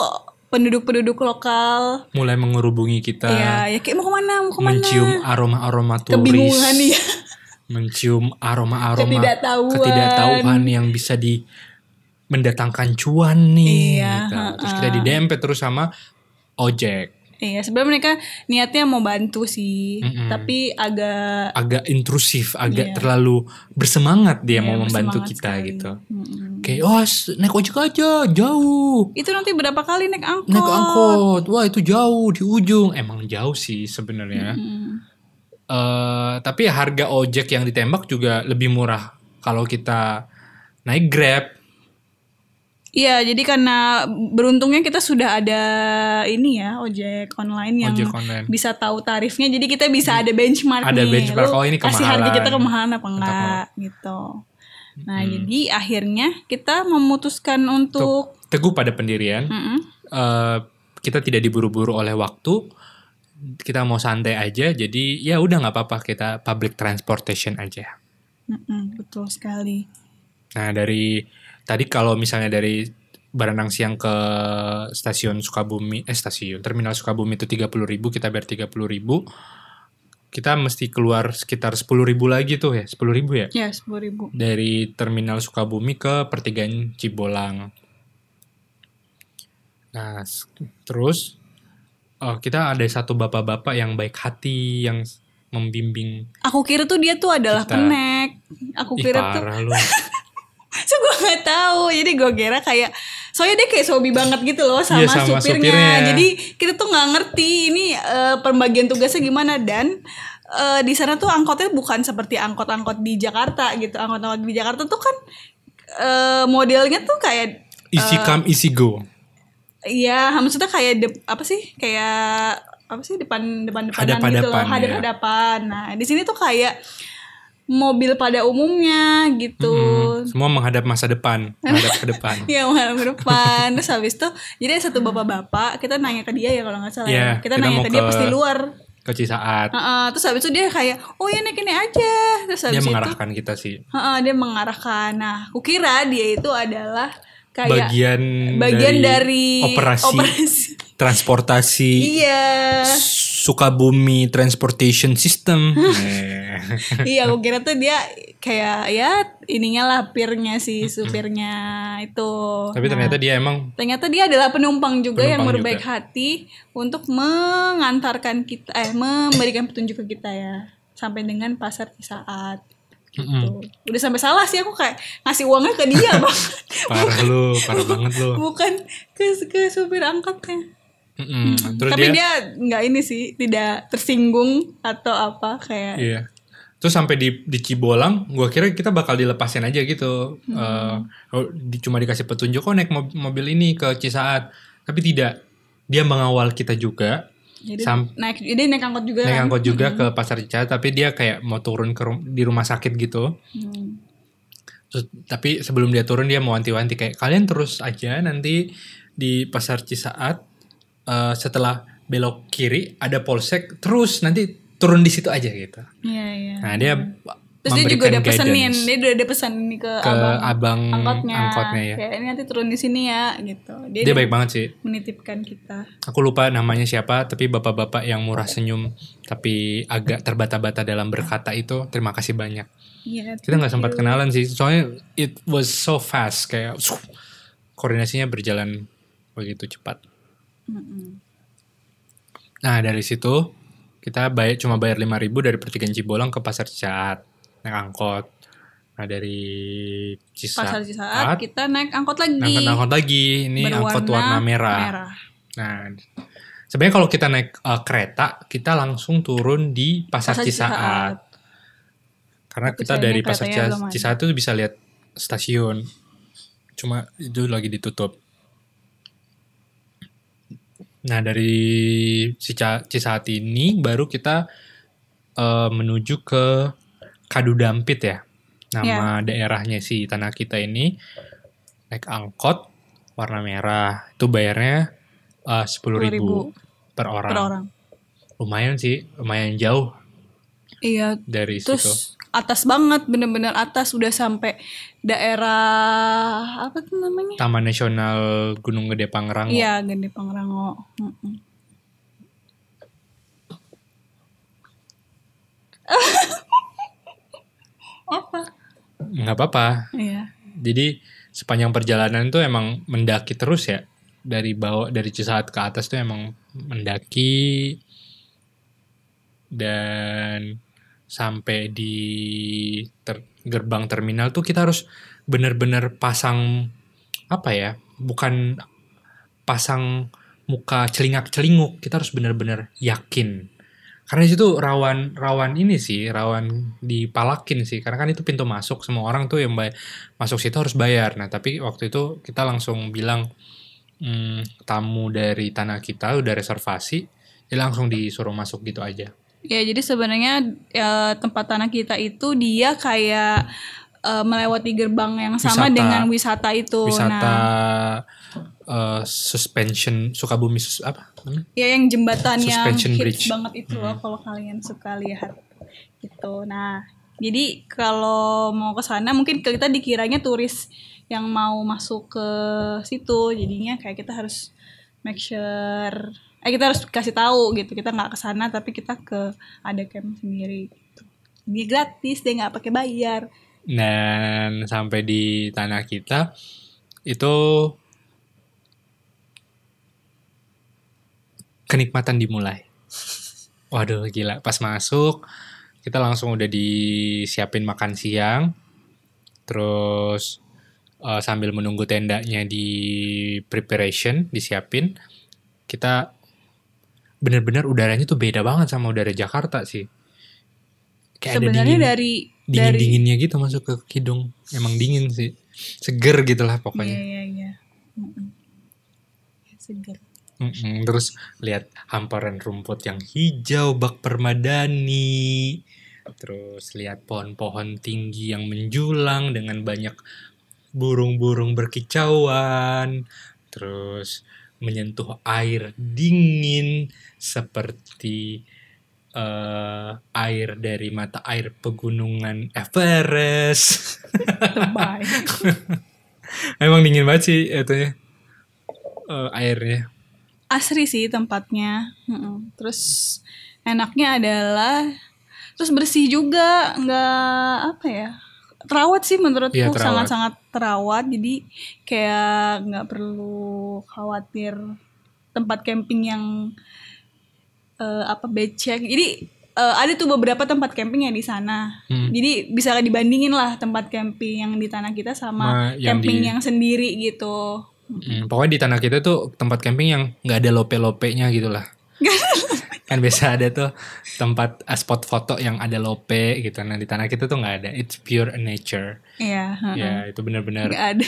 penduduk-penduduk lokal Mulai mengerubungi kita. ya ya kayak mau ke mana mau ke mana mencium aroma-aroma turis. kebingungan ya Mencium aroma-aroma Ketidaktahuan. ketidaktahuan yang bisa di mendatangkan cuan nih. Iya, gitu. Terus kita didempet terus sama ojek. Iya sebenarnya mereka niatnya mau bantu sih Mm-mm. tapi agak Agak intrusif, agak Iya. terlalu bersemangat dia Iya, mau membantu kita sekali. gitu. Mm-mm. Kayak, oh naik ojek aja, jauh. itu nanti berapa kali naik angkot Naik angkot, wah itu jauh di ujung. Emang jauh sih sebenarnya. Mm. Eh, tapi harga ojek yang ditembak juga lebih murah kalau kita naik Grab. Iya, jadi karena beruntungnya kita sudah ada ini ya ojek online yang Ojek online. bisa tahu tarifnya. Jadi kita bisa ada benchmark Ada nih. benchmark, Lu oh, ini Kasih harga kemahalan. kita kemahalan apa enggak gitu. Nah, jadi akhirnya kita memutuskan untuk Teguh pada pendirian. Mm-mm. Eh, kita tidak diburu-buru oleh waktu. Kita mau santai aja. Jadi ya udah nggak apa-apa kita public transportation aja. Mm-mm, betul sekali. Nah dari tadi kalau misalnya dari Baranang Siang ke stasiun Sukabumi, eh stasiun terminal Sukabumi itu 30.000 kita bayar 30.000 kita mesti keluar sekitar 10.000 lagi tuh ya 10.000 ya Ya, sepuluh ribu. dari terminal Sukabumi ke pertigaan Cibolang. Nah, terus oh, kita ada satu bapak-bapak yang baik hati yang membimbing. Aku kira tuh dia tuh adalah Kita. kenek. Aku kira tuh parah lu. So gue nggak tahu jadi gue kira kayak soalnya dia kayak sobi banget gitu loh sama, Iya, sama supirnya. supirnya. jadi kita tuh nggak ngerti ini eh, pembagian tugasnya gimana dan eh, di sana tuh angkotnya bukan seperti angkot-angkot di Jakarta gitu. Angkot-angkot di Jakarta tuh kan eh, modelnya tuh kayak Easy come, easy go. Iya, maksudnya kayak dep- apa sih? Kayak apa sih depan depan depanan gitu loh, ya. hadap hadapan. Nah, di sini tuh kayak mobil pada umumnya gitu. Mm, semua menghadap masa depan, menghadap ke depan. Iya menghadap ke depan Terus habis itu Jadi ada satu bapak-bapak Kita nanya ke dia ya kalau nggak salah Iya, ya. Kita, kita nanya ke dia ke- pas di luar Ke Cisaat. Heeh, Terus habis itu dia kayak Oh ya naik ini aja Terus Dia habis itu mengarahkan kita sih. heeh, Dia mengarahkan Nah kukira dia itu adalah Kayak Bagian, bagian dari, operasi, operasi. transportasi Iya Sukabumi Transportation System. Iya aku kira tuh dia Kayak ya Ininya lah Peernya si supirnya itu Tapi Nah, ternyata dia emang Ternyata dia adalah penumpang juga yang Penumpang berbaik juga. hati untuk mengantarkan kita, eh memberikan petunjuk ke kita ya sampai dengan pasar saat. Mm-mm. Udah sampai salah sih aku kayak ngasih uangnya ke dia bang, parah lu, parah banget lu. bukan ke ke supir angkotnya. Mm-mm. Terus Tapi dia, nggak ini sih, tidak tersinggung atau apa kayak. iya. Terus sampai di di Cibolang, gua kira kita bakal dilepasin aja gitu. Hmm. Oh, di- cuma dikasih petunjuk kok naik mob- mobil ini ke Cisaat. Tapi tidak. Dia mengawal kita juga. Jadi Sam- naik, jadi naik angkot juga naik kan. angkot juga ke pasar Cisaat, tapi dia kayak mau turun ke di rumah sakit gitu. Hmm. Terus, tapi sebelum dia turun dia mau wanti-wanti kayak kalian terus aja nanti di pasar Cisaat eh, setelah belok kiri ada polsek terus nanti turun di situ aja gitu. Iya iya. Nah dia Terus dia juga udah pesenin, dia udah ada pesan ini ke, ke abang, abang angkotnya. angkotnya ya. Kayak ini nanti turun di sini ya gitu. Dia, Dia baik banget sih. menitipkan kita. Aku lupa namanya siapa tapi bapak-bapak yang murah senyum tapi agak terbata-bata dalam berkata itu terima kasih banyak. Iya. Kita nggak sempat kenalan sih soalnya it was so fast kayak koordinasinya berjalan begitu cepat. Mm-mm. Nah dari situ kita bayar cuma bayar 5000 dari pertigaan Cibolang ke pasar Cisaat naik angkot. Nah dari Cisaat, Pasar Cisaat kita naik angkot lagi. naik angkot lagi ini angkot warna merah. merah. Nah sebenarnya kalau kita naik eh, kereta kita langsung turun di pasar, Pasar Cisaat. Cisaat. Karena Tapi kita dari pasar. Cisaat itu bisa lihat stasiun. Cuma itu lagi ditutup. Nah dari Cisaat ini baru kita eh, menuju ke Kadu Dampit ya. Nama daerahnya si tanah kita ini naik angkot warna merah. Itu bayarnya sepuluh ribu 10.000 per orang. per orang. Lumayan sih, lumayan jauh Iya. dari situ. Terus atas banget, bener-bener atas udah sampai daerah apa tuh namanya? Taman Nasional Gunung Gede Pangrango. Iya, Gede Pangrango. Mm-mm. apa? Nggak apa-apa. Iya. Jadi sepanjang perjalanan tuh emang mendaki terus ya. Dari bawah dari Cisaat ke atas tuh emang mendaki dan sampai di ter- gerbang terminal tuh kita harus bener-bener pasang apa ya? Bukan pasang muka celingak-celinguk. Kita harus bener-bener yakin. Karena di situ rawan rawan ini sih, rawan dipalakin sih. Karena kan itu pintu masuk semua orang tuh yang bay- masuk situ harus bayar. Nah, tapi waktu itu kita langsung bilang "Hmm, tamu dari tanah kita udah reservasi, jadi langsung disuruh masuk gitu aja. Ya, jadi sebenarnya ya, tempat tanah kita itu dia kayak eh, melewati gerbang yang sama Wisata. dengan wisata itu. Wisata Nah, eh, suspension Sukabumi sus, apa? namanya? ya yang jembatan yang Suspension hits bridge. banget itu loh kalau kalian suka lihat. Gitu. Nah, jadi kalau mau ke sana mungkin kita dikiranya turis yang mau masuk ke situ. Jadinya kayak kita harus make sure eh kita harus kasih tahu gitu. Kita nggak ke sana tapi kita ke ada camp sendiri gitu. Dia gratis, dia nggak pakai bayar. Dan sampai di tanah kita itu kenikmatan dimulai. Waduh gila, pas masuk kita langsung udah disiapin makan siang. Terus eh, sambil menunggu tendanya di preparation, disiapin, kita bener-bener udaranya tuh beda banget sama udara Jakarta sih. Kayak ada sebenarnya dingin, dari dingin dari dinginnya gitu masuk ke hidung. Emang dingin sih. Seger gitu lah Iya pokoknya. iya iya. Mm-mm. Segar. Mm-mm, Terus lihat hamparan rumput yang hijau bak permadani. Terus lihat pohon-pohon tinggi yang menjulang dengan banyak burung-burung berkicauan. Terus menyentuh air dingin seperti eh, air dari mata air pegunungan Everest. Emang dingin banget sih itunya. Eh, airnya. Asri sih tempatnya. Mm-mm. Terus enaknya adalah terus bersih juga, nggak apa ya? Terawat sih menurutku Iya, sangat-sangat terawat. Jadi kayak nggak perlu khawatir tempat camping yang eh, apa becek. Jadi eh, ada tuh beberapa tempat camping yang di sana. Hmm. Jadi bisa dibandingin lah tempat camping yang di tanah kita sama Ma, yang camping di- yang sendiri gitu. Hmm, pokoknya di tanah kita tuh tempat camping yang nggak ada lope-lopenya gitu lah. kan biasa ada tuh tempat uh, spot foto yang ada lope gitu. Nah di tanah kita tuh nggak ada. It's pure nature. Iya. heeh. Ya itu benar-benar nggak ada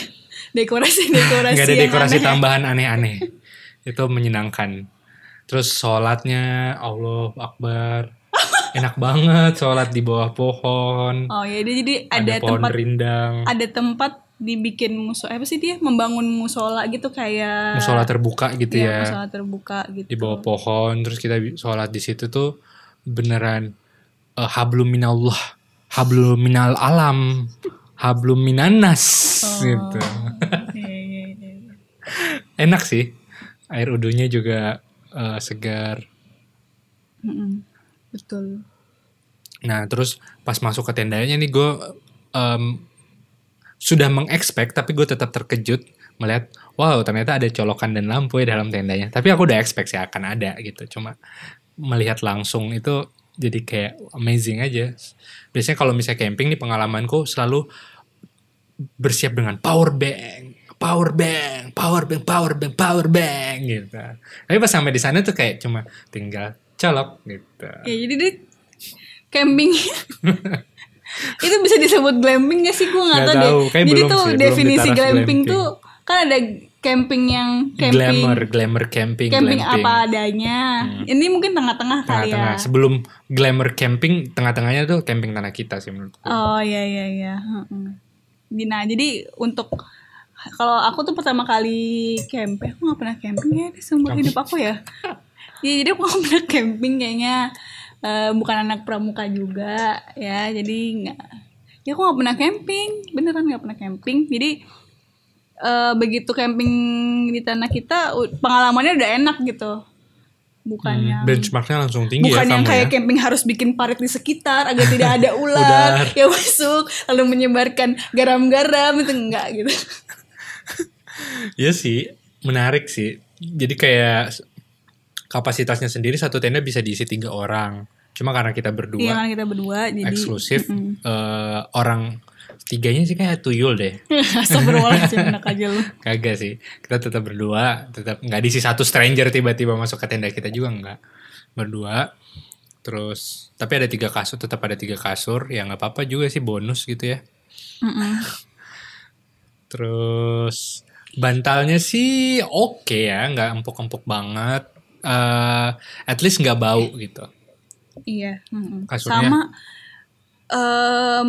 dekorasi-dekorasi nggak ada dekorasi aneh. tambahan aneh-aneh. itu menyenangkan. Terus sholatnya Allah Akbar. Enak banget sholat di bawah pohon. Oh ya jadi ada, ada, pohon tempat rindang. ada tempat dibikin musola apa sih dia membangun musola gitu kayak Musola terbuka gitu Iya, ya. musola terbuka gitu. di bawah pohon terus kita sholat di situ tuh beneran uh, hablum minallah hablum minal alam hablum minanas Oh. gitu Iya, iya, iya. enak sih air udunya juga uh, segar Mm-mm. Betul. nah terus pas masuk ke tendanya nih gue um, sudah mengexpect tapi gue tetap terkejut melihat wow ternyata ada colokan dan lampu ya dalam tendanya. Tapi aku udah expect sih akan ada gitu. Cuma melihat langsung itu jadi kayak amazing aja. Biasanya kalau misalnya camping nih pengalamanku selalu bersiap dengan power bank power bank power bank power bank power bank gitu. Tapi pas sampai di sana tuh kayak cuma tinggal colok gitu. Ya jadi dia camping itu bisa disebut glamping gak sih gue nggak Nggak tahu deh. tahu, kayak Jadi tuh sih, definisi glamping, glamping. tuh kan ada camping yang camping glamour glamour camping camping glamping. apa adanya. Ini mungkin tengah-tengah kali ya. sebelum glamour camping tengah-tengahnya tuh camping tanah kita sih menurutku Oh iya iya iya. Heeh. Nah jadi untuk kalau aku tuh pertama kali camping, aku gak pernah camping ya di seumur hidup aku ya. Ya, jadi aku gak pernah camping kayaknya eh, bukan anak pramuka juga ya. Jadi nggak, ya aku gak pernah camping, beneran gak pernah camping. Jadi eh, begitu camping di tanah kita, pengalamannya udah enak gitu. Bukan Hmm, yang benchmarknya langsung tinggi Bukan ya yang kayak ya camping harus bikin parit di sekitar agar tidak ada ular yang masuk lalu menyebarkan garam-garam itu enggak gitu. Iya sih menarik sih jadi kayak kapasitasnya sendiri satu tenda bisa diisi tiga orang. Cuma karena kita Iya berdua kan kita berdua jadi eksklusif eh, orang tiganya sih kayak tuyul deh. Astagfirullahaladzim enak aja lu. kagak sih kita tetap berdua tetap nggak diisi satu stranger tiba-tiba masuk ke tenda kita juga nggak. Berdua terus tapi ada tiga kasur tetap ada tiga kasur ya nggak apa-apa juga sih bonus gitu ya. Mm-mm. terus bantalnya sih oke ya nggak empuk-empuk banget Eh, at least nggak bau gitu Iya. Kasurnya? Sama em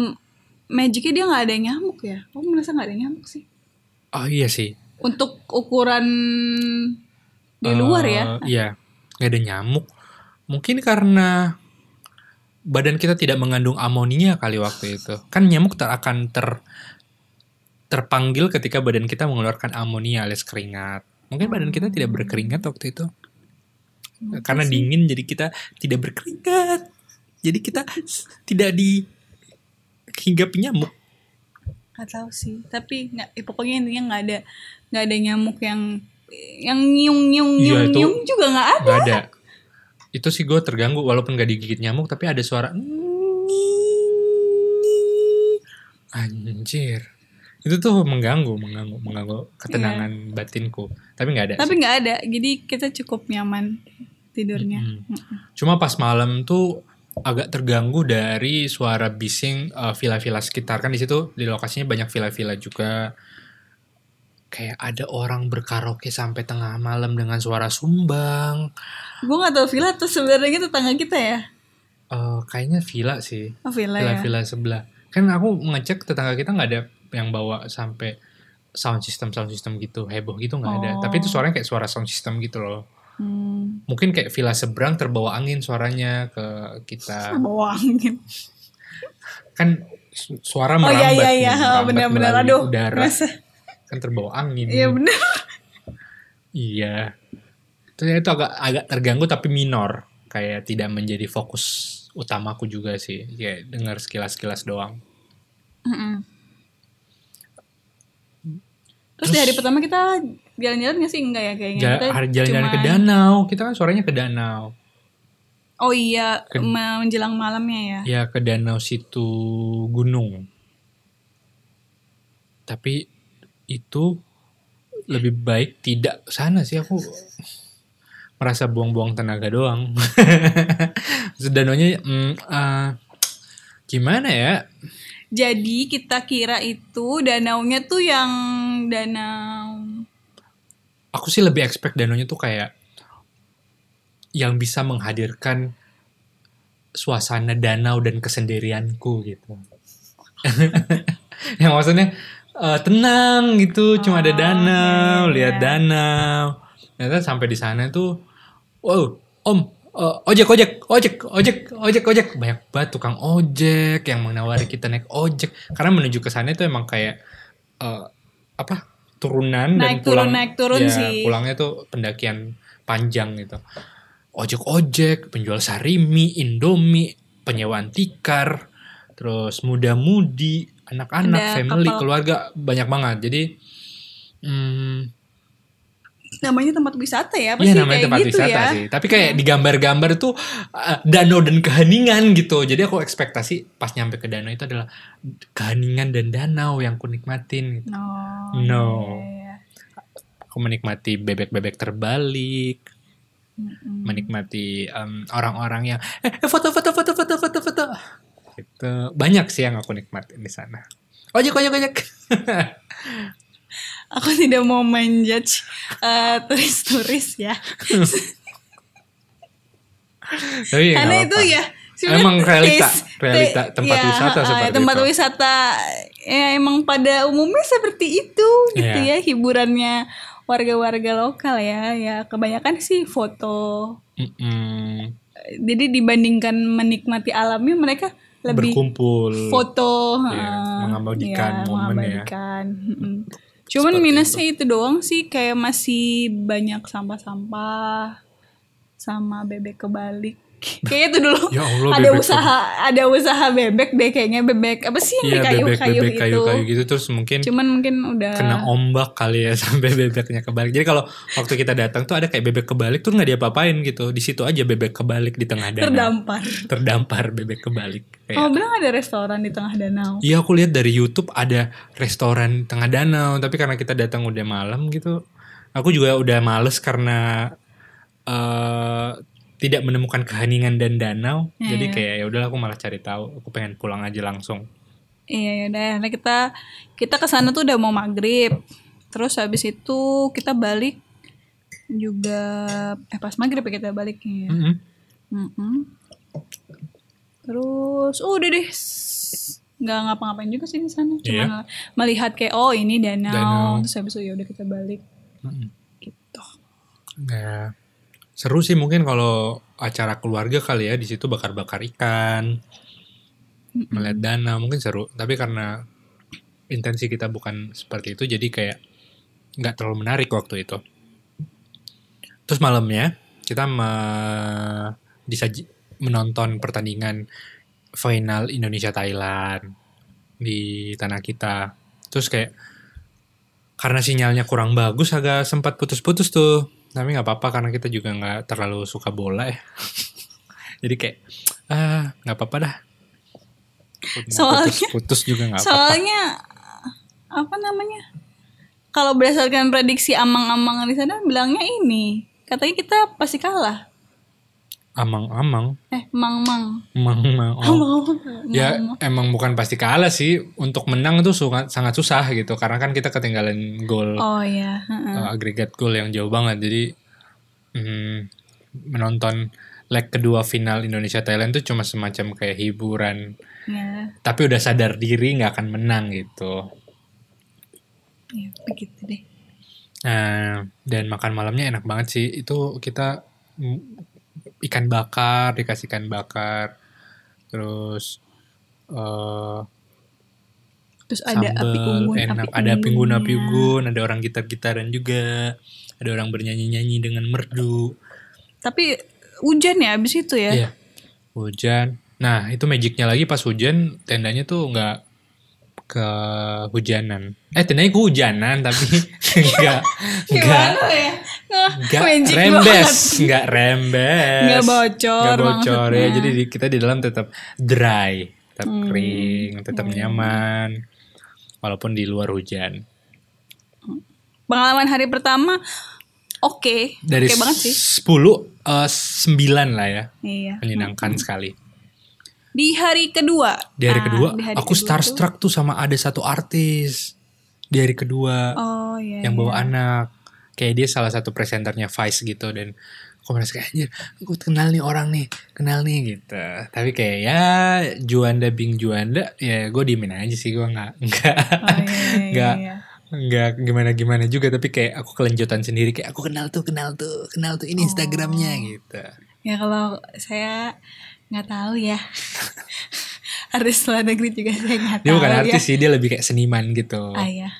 magicnya dia nggak ada nyamuk ya. Aku merasa nggak ada nyamuk sih. oh iya sih Untuk ukuran di Eh, luar ya. iya nggak ada nyamuk mungkin karena badan kita tidak mengandung amonia kali waktu itu kan nyamuk ter akan ter terpanggil ketika badan kita mengeluarkan amonia alias keringat mungkin badan kita tidak berkeringat waktu itu karena dingin jadi kita tidak berkeringat jadi kita tidak di hinggapi nyamuk Gak tahu sih. Tapi nggak, eh, pokoknya intinya nggak ada nggak ada nyamuk yang yang nyiung Iya, nyiung itu- nyiung juga nggak ada. nggak ada itu sih gue terganggu walaupun gak digigit nyamuk tapi ada suara anjir itu tuh mengganggu mengganggu mengganggu ketenangan batinku tapi nggak ada Tapi nggak ada. Jadi kita cukup nyaman tidurnya. Mm. cuma pas malam tuh agak terganggu dari suara bising eh, villa-villa sekitar kan di situ di lokasinya banyak villa-villa juga kayak ada orang berkaraoke sampai tengah malam dengan suara sumbang Gue gak tau villa tuh sebenarnya tetangga kita ya. Eh, kayaknya villa sih Oh villa ya. villa-villa sebelah kan aku ngecek tetangga kita nggak ada yang bawa sampai sound system sound system gitu heboh gitu nggak ada Oh. tapi itu suaranya kayak suara sound system gitu loh Hmm. mungkin kayak villa seberang terbawa angin suaranya ke kita Bawa angin. kan su- suara Oh merambat iya iya nih, iya. Oh, benar-benar. Aduh. udara Masa? kan terbawa angin Iya benar. iya itu itu agak agak terganggu tapi minor kayak tidak menjadi fokus utamaku juga sih kayak dengar sekilas sekilas doang Mm-mm. Terus di hari pertama kita jalan-jalan gak sih? Enggak ya kayaknya. Jalan-jalan ke cuman- danau kita kan suaranya ke danau Oh iya, Ke- menjelang malamnya ya. ya ke danau situ gunung tapi itu lebih baik tidak sana sih aku merasa buang-buang tenaga doang danaunya mm, eh, gimana ya Jadi kita kira itu danaunya tuh yang danau aku sih lebih expect danaunya tuh kayak yang bisa menghadirkan suasana danau dan kesendirianku gitu. yang maksudnya eh, tenang gitu, cuma ada Oh, danau, iya, iya. lihat danau. Ternyata sampai di sana tuh, wow, om, eh, ojek, ojek, ojek, ojek, ojek, ojek, banyak banget tukang ojek yang menawari kita naik ojek. Karena menuju ke sana itu emang kayak eh, apa? Turunan dan Naik turun, pulang naik turun ya, sih. pulangnya tuh pendakian panjang gitu ojek-ojek penjual sarimi indomie penyewaan tikar terus muda-mudi anak-anak Ada family kapal. keluarga banyak banget jadi hmm, namanya tempat wisata ya, apa Iya sih namanya kayak tempat gitu wisata ya. sih. Tapi kayak di gambar-gambar tuh uh, danau dan keheningan gitu. Jadi aku ekspektasi pas nyampe ke danau itu adalah keheningan dan danau yang ku nikmatin. Gitu. No. No. iya. Aku menikmati bebek-bebek terbalik, Mm-mm. menikmati um, orang-orang yang eh eh, foto foto foto foto foto foto. Gitu. Banyak sih yang aku nikmatin di sana. Ojek ojek ojek. Aku tidak mau menjudge eh, turis-turis ya. Tapi ya Karena itu ya Emang realita, taste- realita ta- tempat ya, wisata seperti tempat itu. wisata ya emang pada umumnya seperti itu gitu Iya. ya hiburannya warga-warga lokal ya ya kebanyakan sih foto Mm-mm. jadi dibandingkan menikmati alamnya mereka lebih berkumpul. foto Iya, eh, mengabadikan iya, momen ya. Cuman Seperti minusnya itu. doang sih kayak masih banyak sampah-sampah sama bebek kebalik. Kayak itu dulu Ya Allah, ada bebek usaha ada usaha bebek deh kayaknya bebek apa sih yang di kayu-kayu bebek-bebek itu. kayu-kayu gitu terus mungkin Cuman mungkin udah kena ombak kali ya sampai bebeknya kebalik. Jadi kalau waktu kita datang tuh ada kayak bebek kebalik tuh nggak diapa-apain gitu. Di situ aja bebek kebalik di tengah danau. terdampar. Terdampar bebek kebalik. Kayak, Oh bilang ada restoran di tengah danau. Iya aku lihat dari YouTube ada restoran tengah danau, tapi karena kita datang udah malam gitu, aku juga udah males karena eh tidak menemukan keheningan dan danau. Iya, jadi iya. kayak ya udahlah aku malah cari tahu, aku pengen pulang aja langsung. Iya udah, nah kita kita ke sana tuh udah mau maghrib. Terus habis itu kita balik juga eh pas maghrib ya kita balik ya. Mm-mm. Mm-mm. Terus oh, udah deh nggak ngapa-ngapain juga sih di sana. Cuma Iya. melihat kayak oh ini danau. Danau. Terus habis itu ya udah kita balik Mm-mm. gitu. Ya, seru sih mungkin kalau acara keluarga kali ya di situ bakar-bakar ikan, melihat danau mungkin seru. Tapi karena intensi kita bukan seperti itu, jadi kayak nggak terlalu menarik waktu itu. Terus malamnya kita me- disaji menonton pertandingan final Indonesia Thailand di tanah kita. Terus kayak karena sinyalnya kurang bagus agak sempat putus-putus tuh tapi nggak apa-apa karena kita juga nggak terlalu suka bola ya jadi kayak ah nggak apa-apa dah Soalnya- putus-putus juga nggak apa-apa Soalnya apa namanya? Kalau berdasarkan prediksi amang-amang di sana bilangnya ini, katanya kita pasti kalah. Amang-amang, Eh, mang-mang. mang-mang. Oh. Ya emang bukan pasti kalah sih. Untuk menang tuh sangat sangat susah gitu. Karena kan kita ketinggalan gol Oh iya, uh, agregat gol yang jauh banget. Jadi mm, menonton leg kedua final Indonesia Thailand tuh cuma semacam kayak hiburan. Ya, Tapi udah sadar diri nggak akan menang gitu. ya, begitu deh. Nah, dan makan malamnya enak banget sih. Itu kita mm, ikan bakar, dikasih ikan bakar. Terus eh Terus ada api sambal unggun, enak, api ada api unggun, api unggun, ada orang gitar-gitaran juga. Ada orang bernyanyi-nyanyi dengan merdu. Tapi hujan ya abis itu ya. Iya. Hujan. Nah, itu magicnya lagi pas hujan, tendanya tuh nggak kehujanan. Eh, tendanya kehujanan tapi nggak nggak Gimana ya? Nggak magic rembes, nggak rembes, Nggak bocor nggak bocor ya. Jadi di- kita di dalam tetap dry, tetap Hmm. kering, tetap nyaman, walaupun di luar hujan. Pengalaman hari pertama oke, Dari oke banget sih. 10 eh, 9 lah ya, Iya. menyenangkan sekali. Di hari kedua. Di hari Nah, kedua, di hari aku kedua starstruck tuh sama ada satu artis. Di hari kedua tuh- Oh iya. yang bawa iya. anak. Kayak dia salah satu presenternya Vice gitu dan aku merasa kayak anjir, aku kenal nih orang nih, kenal nih gitu. Tapi kayak ya Juanda Bing Juanda, ya gue diemin aja sih gue nggak nggak Oh, iya, iya, nggak iya. nggak gimana gimana juga. Tapi kayak aku kelanjutan sendiri kayak aku kenal tuh, kenal tuh, kenal tuh ini Instagramnya gitu. Ya kalau saya nggak tahu ya. artis luar negeri juga saya nggak tahu Dia bukan ya. artis sih, dia lebih kayak seniman gitu. Ah ya,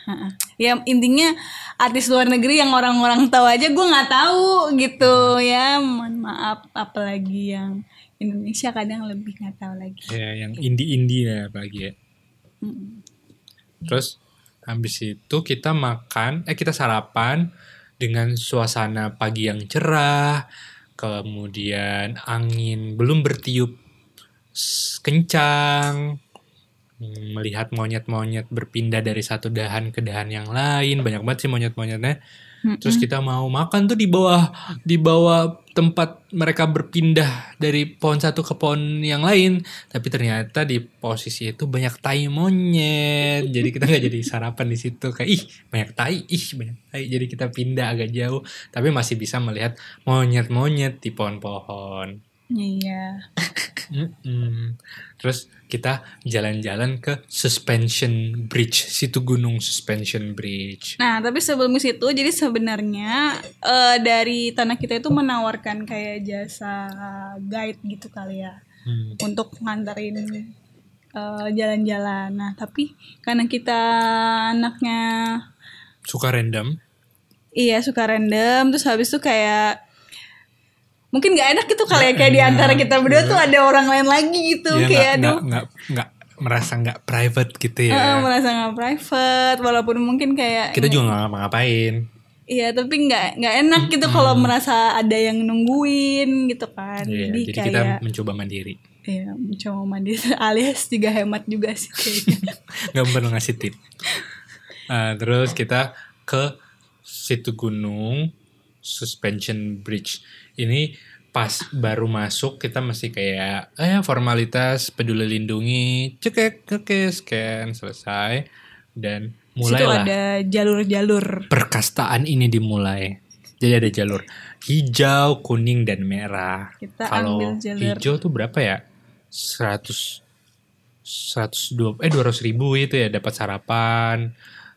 ya intinya artis luar negeri yang orang-orang tahu aja gue nggak tahu gitu ya. Mohon maaf, apalagi yang Indonesia kadang lebih nggak tahu lagi. Ya, yang indie-indie ya apalagi ya. Mm. Terus habis itu kita makan, eh kita sarapan dengan suasana pagi yang cerah, kemudian angin belum bertiup kencang, melihat monyet-monyet berpindah dari satu dahan ke dahan yang lain, banyak banget sih monyet-monyetnya. Terus kita mau makan tuh di bawah di bawah tempat mereka berpindah dari pohon satu ke pohon yang lain, tapi ternyata di posisi itu banyak tai monyet. Jadi kita nggak jadi sarapan di situ kayak ih banyak tai, ih banyak tai. Jadi kita pindah agak jauh, tapi masih bisa melihat monyet-monyet di pohon-pohon. Iya. Mm-mm. Terus kita jalan-jalan ke Suspension Bridge, situ gunung Suspension Bridge. Nah, tapi sebelum situ, jadi sebenarnya eh, dari tanah kita itu menawarkan kayak jasa guide gitu kali ya, Hmm. untuk nganterin eh, jalan-jalan. Nah, tapi karena kita anaknya Suka random. iya suka random, terus habis itu kayak mungkin nggak enak gitu kali ya kayak di antara kita berdua tuh ada orang lain lagi gitu Ya, kayak nggak- aduh nggak nggak merasa nggak private gitu ya. eh, merasa nggak private walaupun mungkin kayak kita juga nggak ngapa-ngapain. Iya tapi nggak nggak enak gitu kalau merasa ada yang nungguin gitu kan. Iya, jadi, jadi kayak kita mencoba mandiri. ya mencoba mandi alias juga hemat juga sih kayaknya. nggak perlu ngasih tip. Ah, terus kita ke situ gunung suspension bridge. Ini pas baru masuk kita masih kayak eh formalitas peduli lindungi cekek cekek scan selesai dan Situ mulailah ada jalur-jalur. perkastaan ini dimulai. Jadi ada jalur hijau, kuning dan merah. Kita Kalau ambil jalur. hijau tuh berapa ya? 100 102 eh 200 ribu itu ya dapat sarapan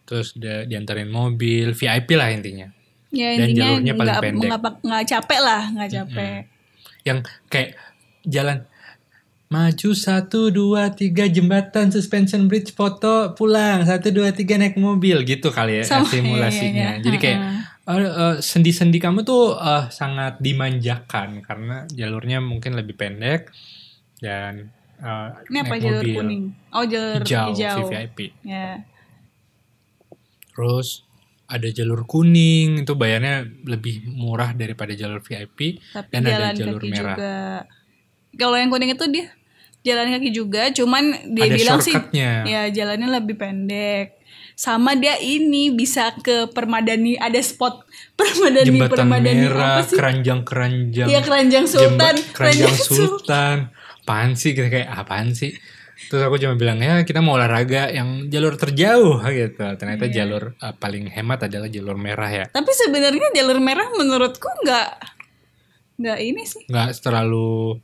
terus diantarin mobil VIP lah intinya Ya Dan jalurnya paling nggak pendek. nggak nggak capek lah nggak capek. yang kayak jalan maju satu dua tiga jembatan suspension bridge foto pulang satu dua tiga naik mobil gitu kali ya Sama, simulasinya iya, iya, iya. jadi kayak Ha-ha. eh, eh, sendi-sendi kamu tuh eh, sangat dimanjakan karena jalurnya mungkin lebih pendek dan eh, Ini apa naik jalur mobil kuning? Oh jalur hijau, hijau. VVIP Ya. terus ada jalur kuning itu bayarnya lebih murah daripada jalur VIP Tapi dan ada jalur kaki merah juga. Kalau yang kuning itu dia jalan kaki juga, cuman dia Ada bilang sih ya jalannya lebih pendek. sama dia ini bisa ke Permadani ada spot Permadani Jembatan Permadani merah, apa sih? keranjang-keranjang. Iya keranjang Sultan, Jembat- keranjang sultan. Apaan sih kita kayak apaan sih? Terus aku cuma bilang ya kita mau olahraga yang jalur terjauh gitu. Ternyata Iya. jalur uh, paling hemat adalah jalur merah ya. Tapi sebenarnya jalur merah menurutku nggak nggak ini sih, Nggak terlalu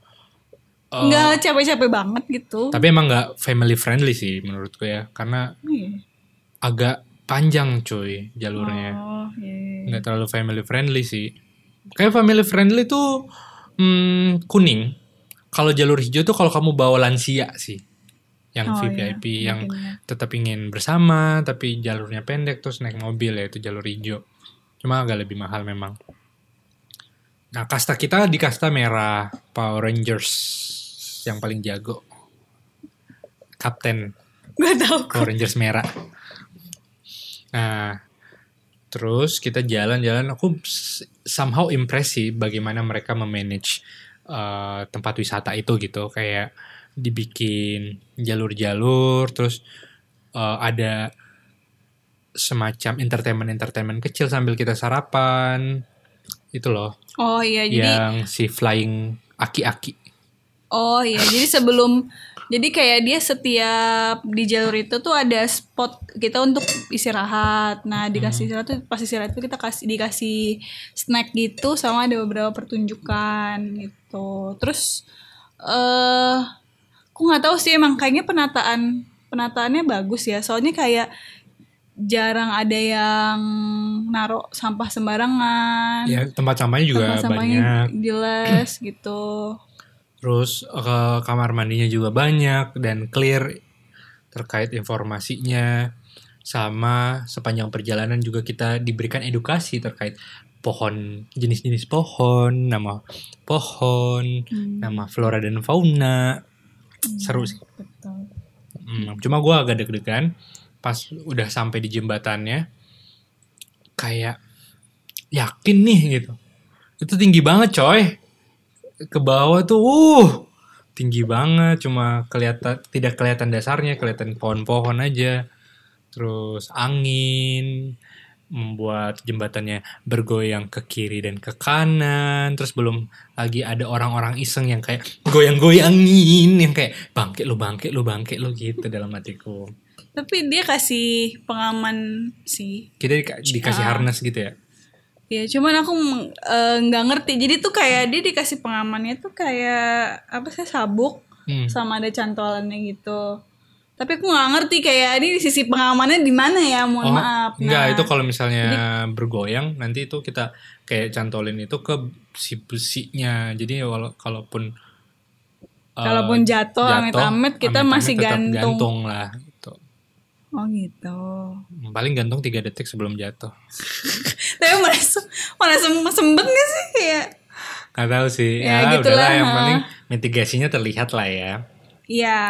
uh, nggak capek-capek banget gitu. tapi emang nggak family friendly sih menurutku ya karena Iya. agak panjang cuy jalurnya. Oh, iya. nggak terlalu family friendly sih. Kayak family friendly tuh hmm, kuning. Kalau jalur hijau tuh kalau kamu bawa lansia sih, yang Oh, VVIP iya, yang mungkin ya. tetap ingin bersama tapi jalurnya pendek terus naik mobil ya itu jalur hijau. Cuma agak lebih mahal memang. Nah kasta kita di kasta merah Power Rangers yang paling jago. Kapten Gak tahu. Power Rangers merah. Nah, terus kita jalan-jalan. Aku somehow impress sih bagaimana mereka memanage uh, tempat wisata itu gitu. Kayak dibikin jalur-jalur, terus uh, ada semacam entertainment-entertainment kecil sambil kita sarapan. Itu loh, Oh iya, jadi yang si flying aki-aki. Oh iya, jadi sebelum jadi kayak dia setiap di jalur itu tuh ada spot kita untuk istirahat. Nah, dikasih istirahat tuh pas istirahat itu kita kasih dikasih snack gitu sama ada beberapa pertunjukan gitu. Terus eh aku nggak tahu sih emang kayaknya penataan penataannya bagus ya. Soalnya kayak jarang ada yang naruh sampah sembarangan. Ya, tempat sampahnya juga Tempat sampahnya banyak. jelas gitu. Terus eh, kamar mandinya juga banyak dan clear terkait informasinya. Sama sepanjang perjalanan juga kita diberikan edukasi terkait pohon, jenis-jenis pohon, nama pohon, Hmm. nama flora dan fauna. Seru sih. Betul. Hmm, cuma gue agak deg-degan pas udah sampai di jembatannya. Kayak yakin nih gitu. Itu tinggi banget coy. Ke bawah tuh uh tinggi banget cuma kelihatan tidak kelihatan dasarnya, kelihatan pohon-pohon aja. Terus angin membuat jembatannya bergoyang ke kiri dan ke kanan. Terus belum lagi ada orang-orang iseng yang kayak goyang-goyangin yang kayak bangkit lu bangkit lu bangkit lu gitu dalam hatiku. Tapi dia kasih pengaman sih. Kita dika- dikasih harness gitu ya. Ya, cuman aku eh, nggak ngerti. Jadi tuh kayak dia dikasih pengamannya tuh kayak apa sih sabuk Hmm. sama ada cantolannya gitu. Tapi aku nggak ngerti kayak ini sisi pengamannya di mana ya? Mohon Oh, maaf. Enggak, Nah, itu kalau misalnya bergoyang nanti itu kita kayak cantolin itu ke si besinya. Jadi walau kalaupun eh, Kalaupun jatuh, amit-amit, kita masih gantung. gantung lah gitu. Oh gitu. Paling gantung 3 detik sebelum jatuh. Tapi merasa merasa sembet gak sih kayak? Nggak tahu sih. Ya, Ya, gitulah, udahlah yang ha. penting mitigasinya terlihat lah ya. Iya.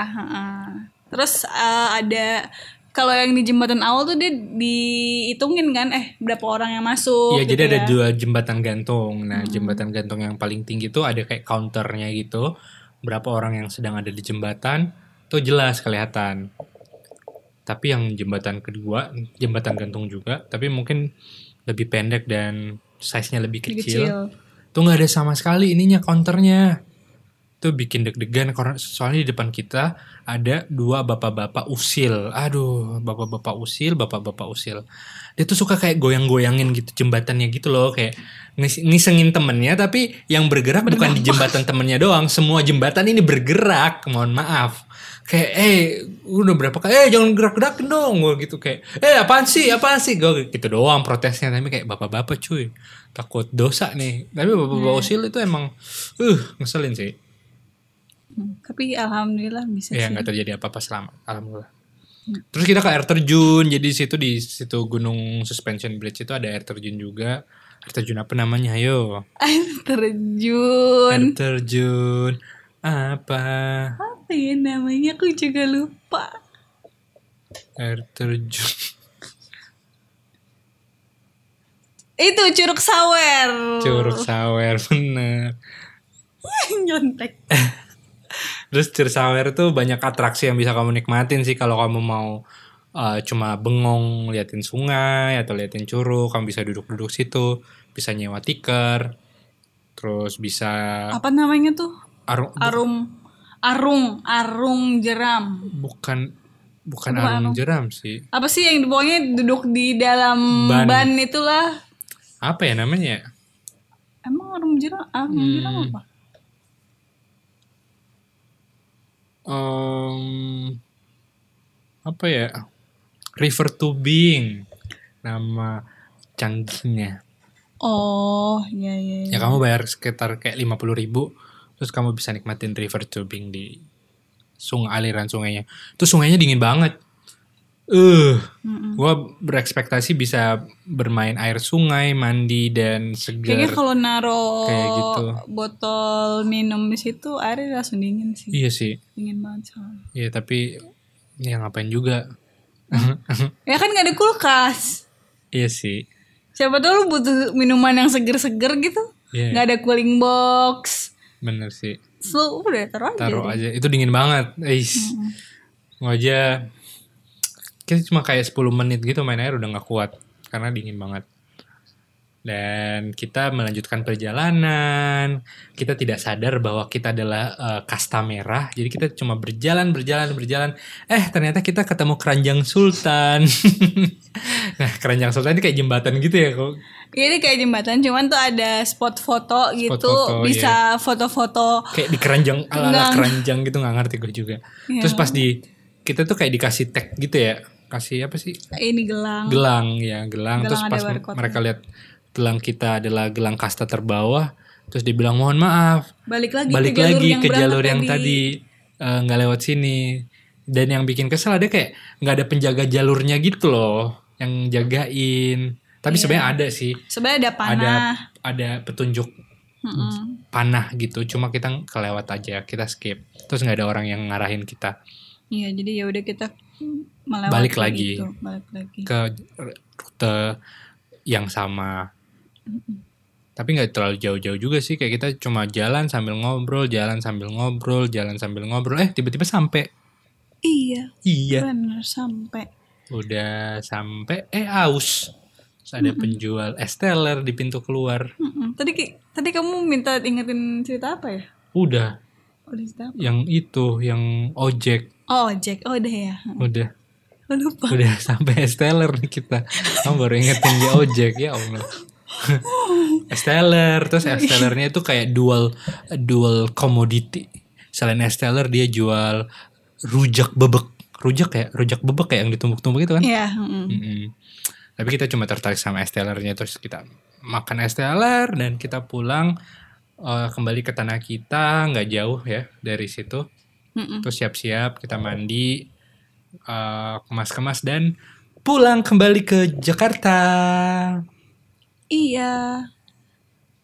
Terus eh, ada kalau yang di jembatan awal tuh dia dihitungin kan eh berapa orang yang masuk. Iya, gitu jadi ada ya. dua jembatan gantung. Nah, Hmm. jembatan gantung yang paling tinggi itu ada kayak counternya gitu. Berapa orang yang sedang ada di jembatan, tuh jelas kelihatan. Tapi yang jembatan kedua, jembatan gantung juga, tapi mungkin lebih pendek dan size-nya lebih Lebih kecil. kecil. Tuh nggak ada sama sekali ininya counternya. Itu bikin deg-degan karena soalnya di depan kita ada dua bapak-bapak usil. Aduh, bapak-bapak usil, bapak-bapak usil. Dia tuh suka kayak goyang-goyangin gitu jembatannya gitu loh, kayak ngis- ngisengin temennya tapi yang bergerak bukan di jembatan temennya doang, semua jembatan ini bergerak. Mohon maaf. Kayak eh udah berapa kali eh jangan gerak-gerakin dong gue gitu kayak eh apaan sih apaan sih gue gitu doang protesnya tapi kayak bapak-bapak cuy takut dosa nih tapi bapak-bapak usil itu emang uh ngeselin sih Hmm, Tapi alhamdulillah bisa ya sih. nggak terjadi apa-apa selamat alhamdulillah terus kita ke air terjun jadi situ di situ gunung suspension bridge itu ada air terjun juga air terjun apa namanya ayo Air terjun. air terjun apa Apa ya namanya? Aku juga lupa. air terjun Itu Curug Sawer. curug sawer bener Nyontek. Terus Curug Sawer tuh banyak atraksi yang bisa kamu nikmatin sih kalau kamu mau uh, cuma bengong liatin sungai atau liatin curug, kamu bisa duduk-duduk situ, bisa nyewa tikar, terus bisa Apa namanya tuh? arung, Arum arung arung jeram. bukan bukan Bukan arung arung. jeram sih. Apa sih yang pokoknya duduk di dalam Ban. ban, itulah. Apa ya namanya? Emang arung jeram, arung Hmm. jeram apa? Em, apa ya? River Tubing nama canggihnya. Oh, iya iya. iya. Ya kamu bayar sekitar kayak 50.000 ribu Terus kamu bisa nikmatin river tubing di sungai aliran sungainya Itu sungainya dingin banget Eh, Mm-mm. gua berekspektasi bisa bermain air sungai, mandi dan Kayaknya segar. kalau naro Kayak gitu. botol minum di situ airnya langsung dingin sih. Iya sih, Dingin banget soalnya. iya tapi ya ngapain juga. Ya kan gak ada kulkas. iya sih, Siapa tahu lu butuh minuman yang seger-seger gitu. Iya. Gak ada cooling box. bener sih. So udah taruh aja. Taruh aja, itu dingin banget. Eis, Gua aja kita cuma kayak 10 menit gitu main air udah nggak kuat karena dingin banget. Dan kita melanjutkan perjalanan. Kita tidak sadar bahwa kita adalah eh, kasta merah. Jadi kita cuma berjalan, berjalan, berjalan. Eh ternyata kita ketemu keranjang sultan. nah keranjang sultan ini kayak jembatan gitu ya kok. Iya ini kayak jembatan cuman tuh ada spot foto gitu. foto, bisa foto-foto. Kayak di keranjang ala Enggak. keranjang gitu nggak ngerti gue juga. Iya. Terus pas di kita tuh kayak dikasih tag gitu ya. Kasih apa sih? Ini gelang. gelang ya gelang, Gelang terus pas mereka lihat gelang kita adalah gelang kasta terbawah terus dibilang mohon maaf. Balik lagi balik ke jalur lagi yang ke jalur yang tadi. eh, nggak lewat sini. Dan yang bikin kesel ada kayak nggak ada penjaga jalurnya gitu loh yang jagain. Tapi Iya. sebenarnya ada sih. Sebenarnya ada panah. ada ada petunjuk Mm-mm. panah gitu. Cuma kita kelewat aja kita skip. Terus nggak ada orang yang ngarahin kita. Iya, jadi ya udah kita melewati Balik lagi. itu, balik lagi. ke rute yang sama. Tapi nggak terlalu jauh-jauh juga sih. Kayak kita cuma jalan sambil ngobrol, jalan sambil ngobrol, jalan sambil ngobrol. Eh tiba-tiba sampai. Iya, Iya. benar sampai. Udah sampai. Eh aus. Terus ada penjual es teler di pintu keluar. Mm-mm. Tadi tadi kamu minta ingetin cerita apa ya? Udah. Udah cerita apa? Yang itu, yang ojek. Oh, Jack. Oh, udah ya. Udah. Lupa. Udah sampai es teler nih kita. Kamu baru ingetin dia ojek ya Allah. es teler, terus es telernya itu kayak dual dual commodity. Selain es teler dia jual rujak bebek. Rujak ya, rujak bebek kayak yang ditumbuk-tumbuk itu kan. Iya, mm-mm. Mm-mm. Tapi kita cuma tertarik sama es telernya terus kita makan es teler dan kita pulang eh, kembali ke tanah kita nggak jauh ya dari situ. Mm-mm. Terus siap-siap kita mandi, eh, kemas-kemas dan pulang kembali ke Jakarta. Iya.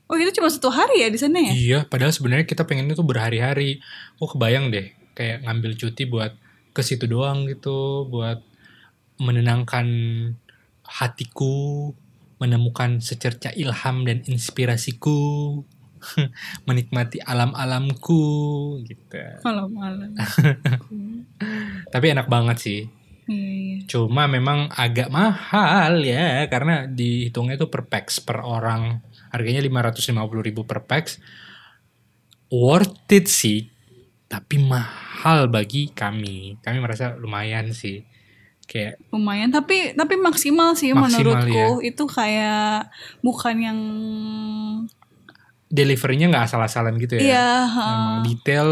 Oh, itu cuma satu hari ya di sana ya? Iya, padahal sebenarnya kita pengen itu berhari-hari. Oh kebayang deh, kayak ngambil cuti buat ke situ doang gitu, buat menenangkan hatiku, menemukan secerca ilham dan inspirasiku, menikmati alam-alamku gitu. Malam-malam. Tapi enak banget sih. Iya. Cuma memang agak mahal ya karena dihitungnya itu per pax per orang. Harganya 550.000 ribu per pax. Worth it sih, tapi mahal bagi kami. Kami merasa lumayan sih. Kayak Lumayan, tapi tapi maksimal sih Maksimal, menurutku. Itu kayak bukan yang deliverynya nggak asal-asalan gitu ya. Iya. Emang detail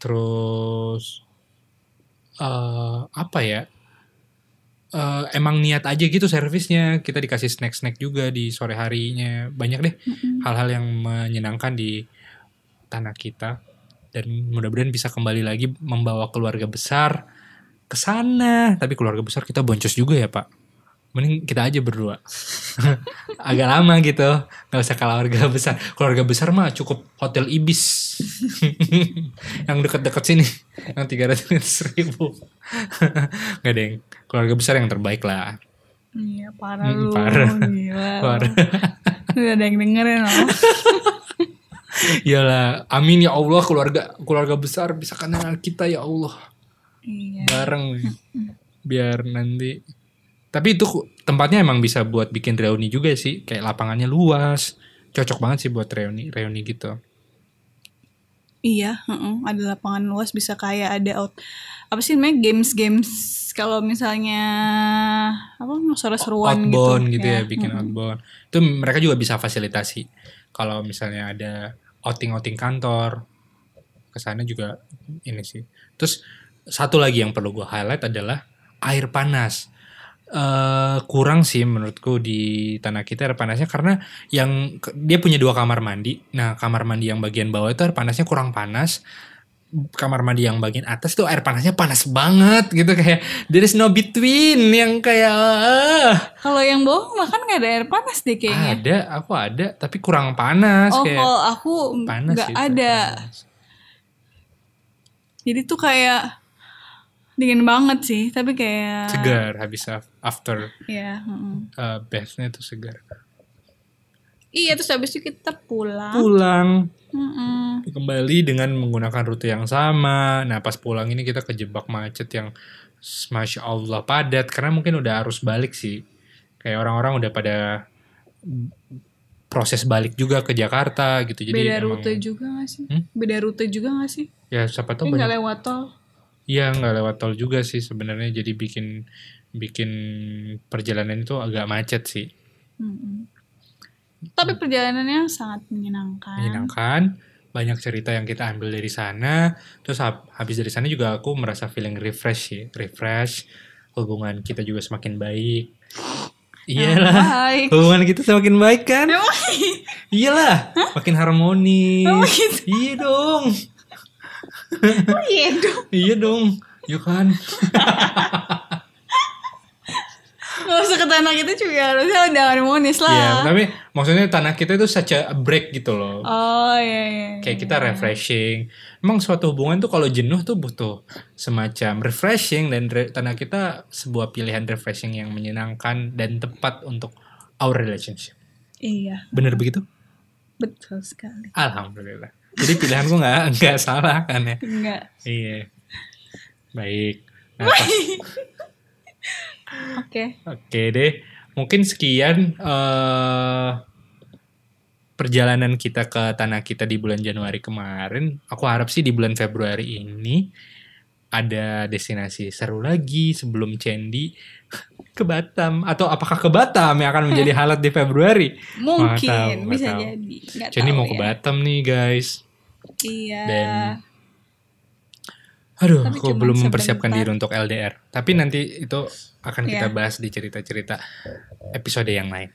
terus eh apa ya? Eh, emang niat aja gitu servisnya kita dikasih snack-snack juga di sore harinya banyak deh hal-hal yang menyenangkan di tanah kita dan mudah-mudahan bisa kembali lagi membawa keluarga besar ke sana tapi keluarga besar kita boncos juga ya pak mending kita aja berdua agak lama gitu nggak usah keluarga besar keluarga besar mah cukup hotel ibis yang deket-deket sini yang tiga ratus ribu nggak deng keluarga besar yang terbaik lah Iya, parah Mm, lu. parah. Gila. Parah. Udah ada yang dengerin loh. Iyalah, amin ya Allah keluarga keluarga besar bisa kenal kita ya Allah iya. bareng. biar nanti tapi itu tempatnya emang bisa buat bikin reuni juga sih kayak lapangannya luas. Cocok banget sih buat reuni reuni gitu. Iya, heeh, ada lapangan luas bisa kayak ada out apa sih namanya games-games kalau misalnya apa seru-seruan gitu. outbound gitu, ya, bikin heeh. outbound. Itu mereka juga bisa fasilitasi. Kalau misalnya ada outing-outing kantor ke sana juga ini sih. Terus satu lagi yang perlu gue highlight adalah air panas eh kurang sih menurutku di tanah kita air panasnya karena yang dia punya dua kamar mandi nah kamar mandi yang bagian bawah itu air panasnya kurang panas kamar mandi yang bagian atas tuh air panasnya panas banget gitu kayak there is no between yang kayak ah, Kalau yang bawah bahkan nggak ada air panas deh kayaknya. ada aku ada tapi kurang panas oh, kayak kalau aku panas ada. panas. Jadi tuh kayak dingin banget sih, tapi kayak segar habis af- after Ya, heeh. uh, bathnya tuh segar Iya, terus habis itu kita pulang. pulang Heeh. kembali dengan menggunakan rute yang sama nah pas pulang ini kita kejebak macet yang masya Allah padat karena mungkin udah arus balik sih kayak orang-orang udah pada proses balik juga ke Jakarta gitu jadi Beda emang- rute juga gak sih? Hmm? Beda rute juga gak sih? ya siapa tahu nggak banyak lewat tol. Iya nggak lewat tol juga sih sebenarnya. Jadi bikin bikin perjalanan itu agak macet sih. Mm-mm. Tapi perjalanannya sangat menyenangkan. menyenangkan. Banyak cerita yang kita ambil dari sana. Terus hab- habis dari sana juga aku merasa feeling refresh sih. Refresh. Hubungan kita juga semakin baik. Iyalah. Baik. hubungan kita semakin baik kan? Iyalah. Makin harmonis. Emang gitu? iya dong iya dong. iya dong yuk kan Gak usah ke tanah kita juga harusnya udah harmonis lah. Iya, tapi maksudnya tanah kita itu such a break gitu loh. Oh iya iya. Kayak kita refreshing. Emang suatu hubungan tuh kalau jenuh tuh butuh semacam refreshing dan re- tanah kita sebuah pilihan refreshing yang menyenangkan dan tepat untuk our relationship. Iya, Bener begitu? betul sekali. Alhamdulillah. Jadi pilihanku nggak nggak salah kan ya? Enggak. Iya. Baik. Nah, Oke. Oke deh, mungkin sekian eh perjalanan kita ke tanah kita di bulan Januari kemarin. Aku harap sih di bulan Februari ini ada destinasi seru lagi sebelum Cendi ke Batam atau apakah ke Batam yang akan menjadi highlight di Februari? Mungkin tahu, bisa tahu. jadi. Cendi tahu mau ke ya. Batam nih guys. Iya. Dan- Aduh, Tapi aku belum mempersiapkan diri untuk LDR. Tapi nanti itu akan kita Iya. bahas di cerita-cerita episode yang lain.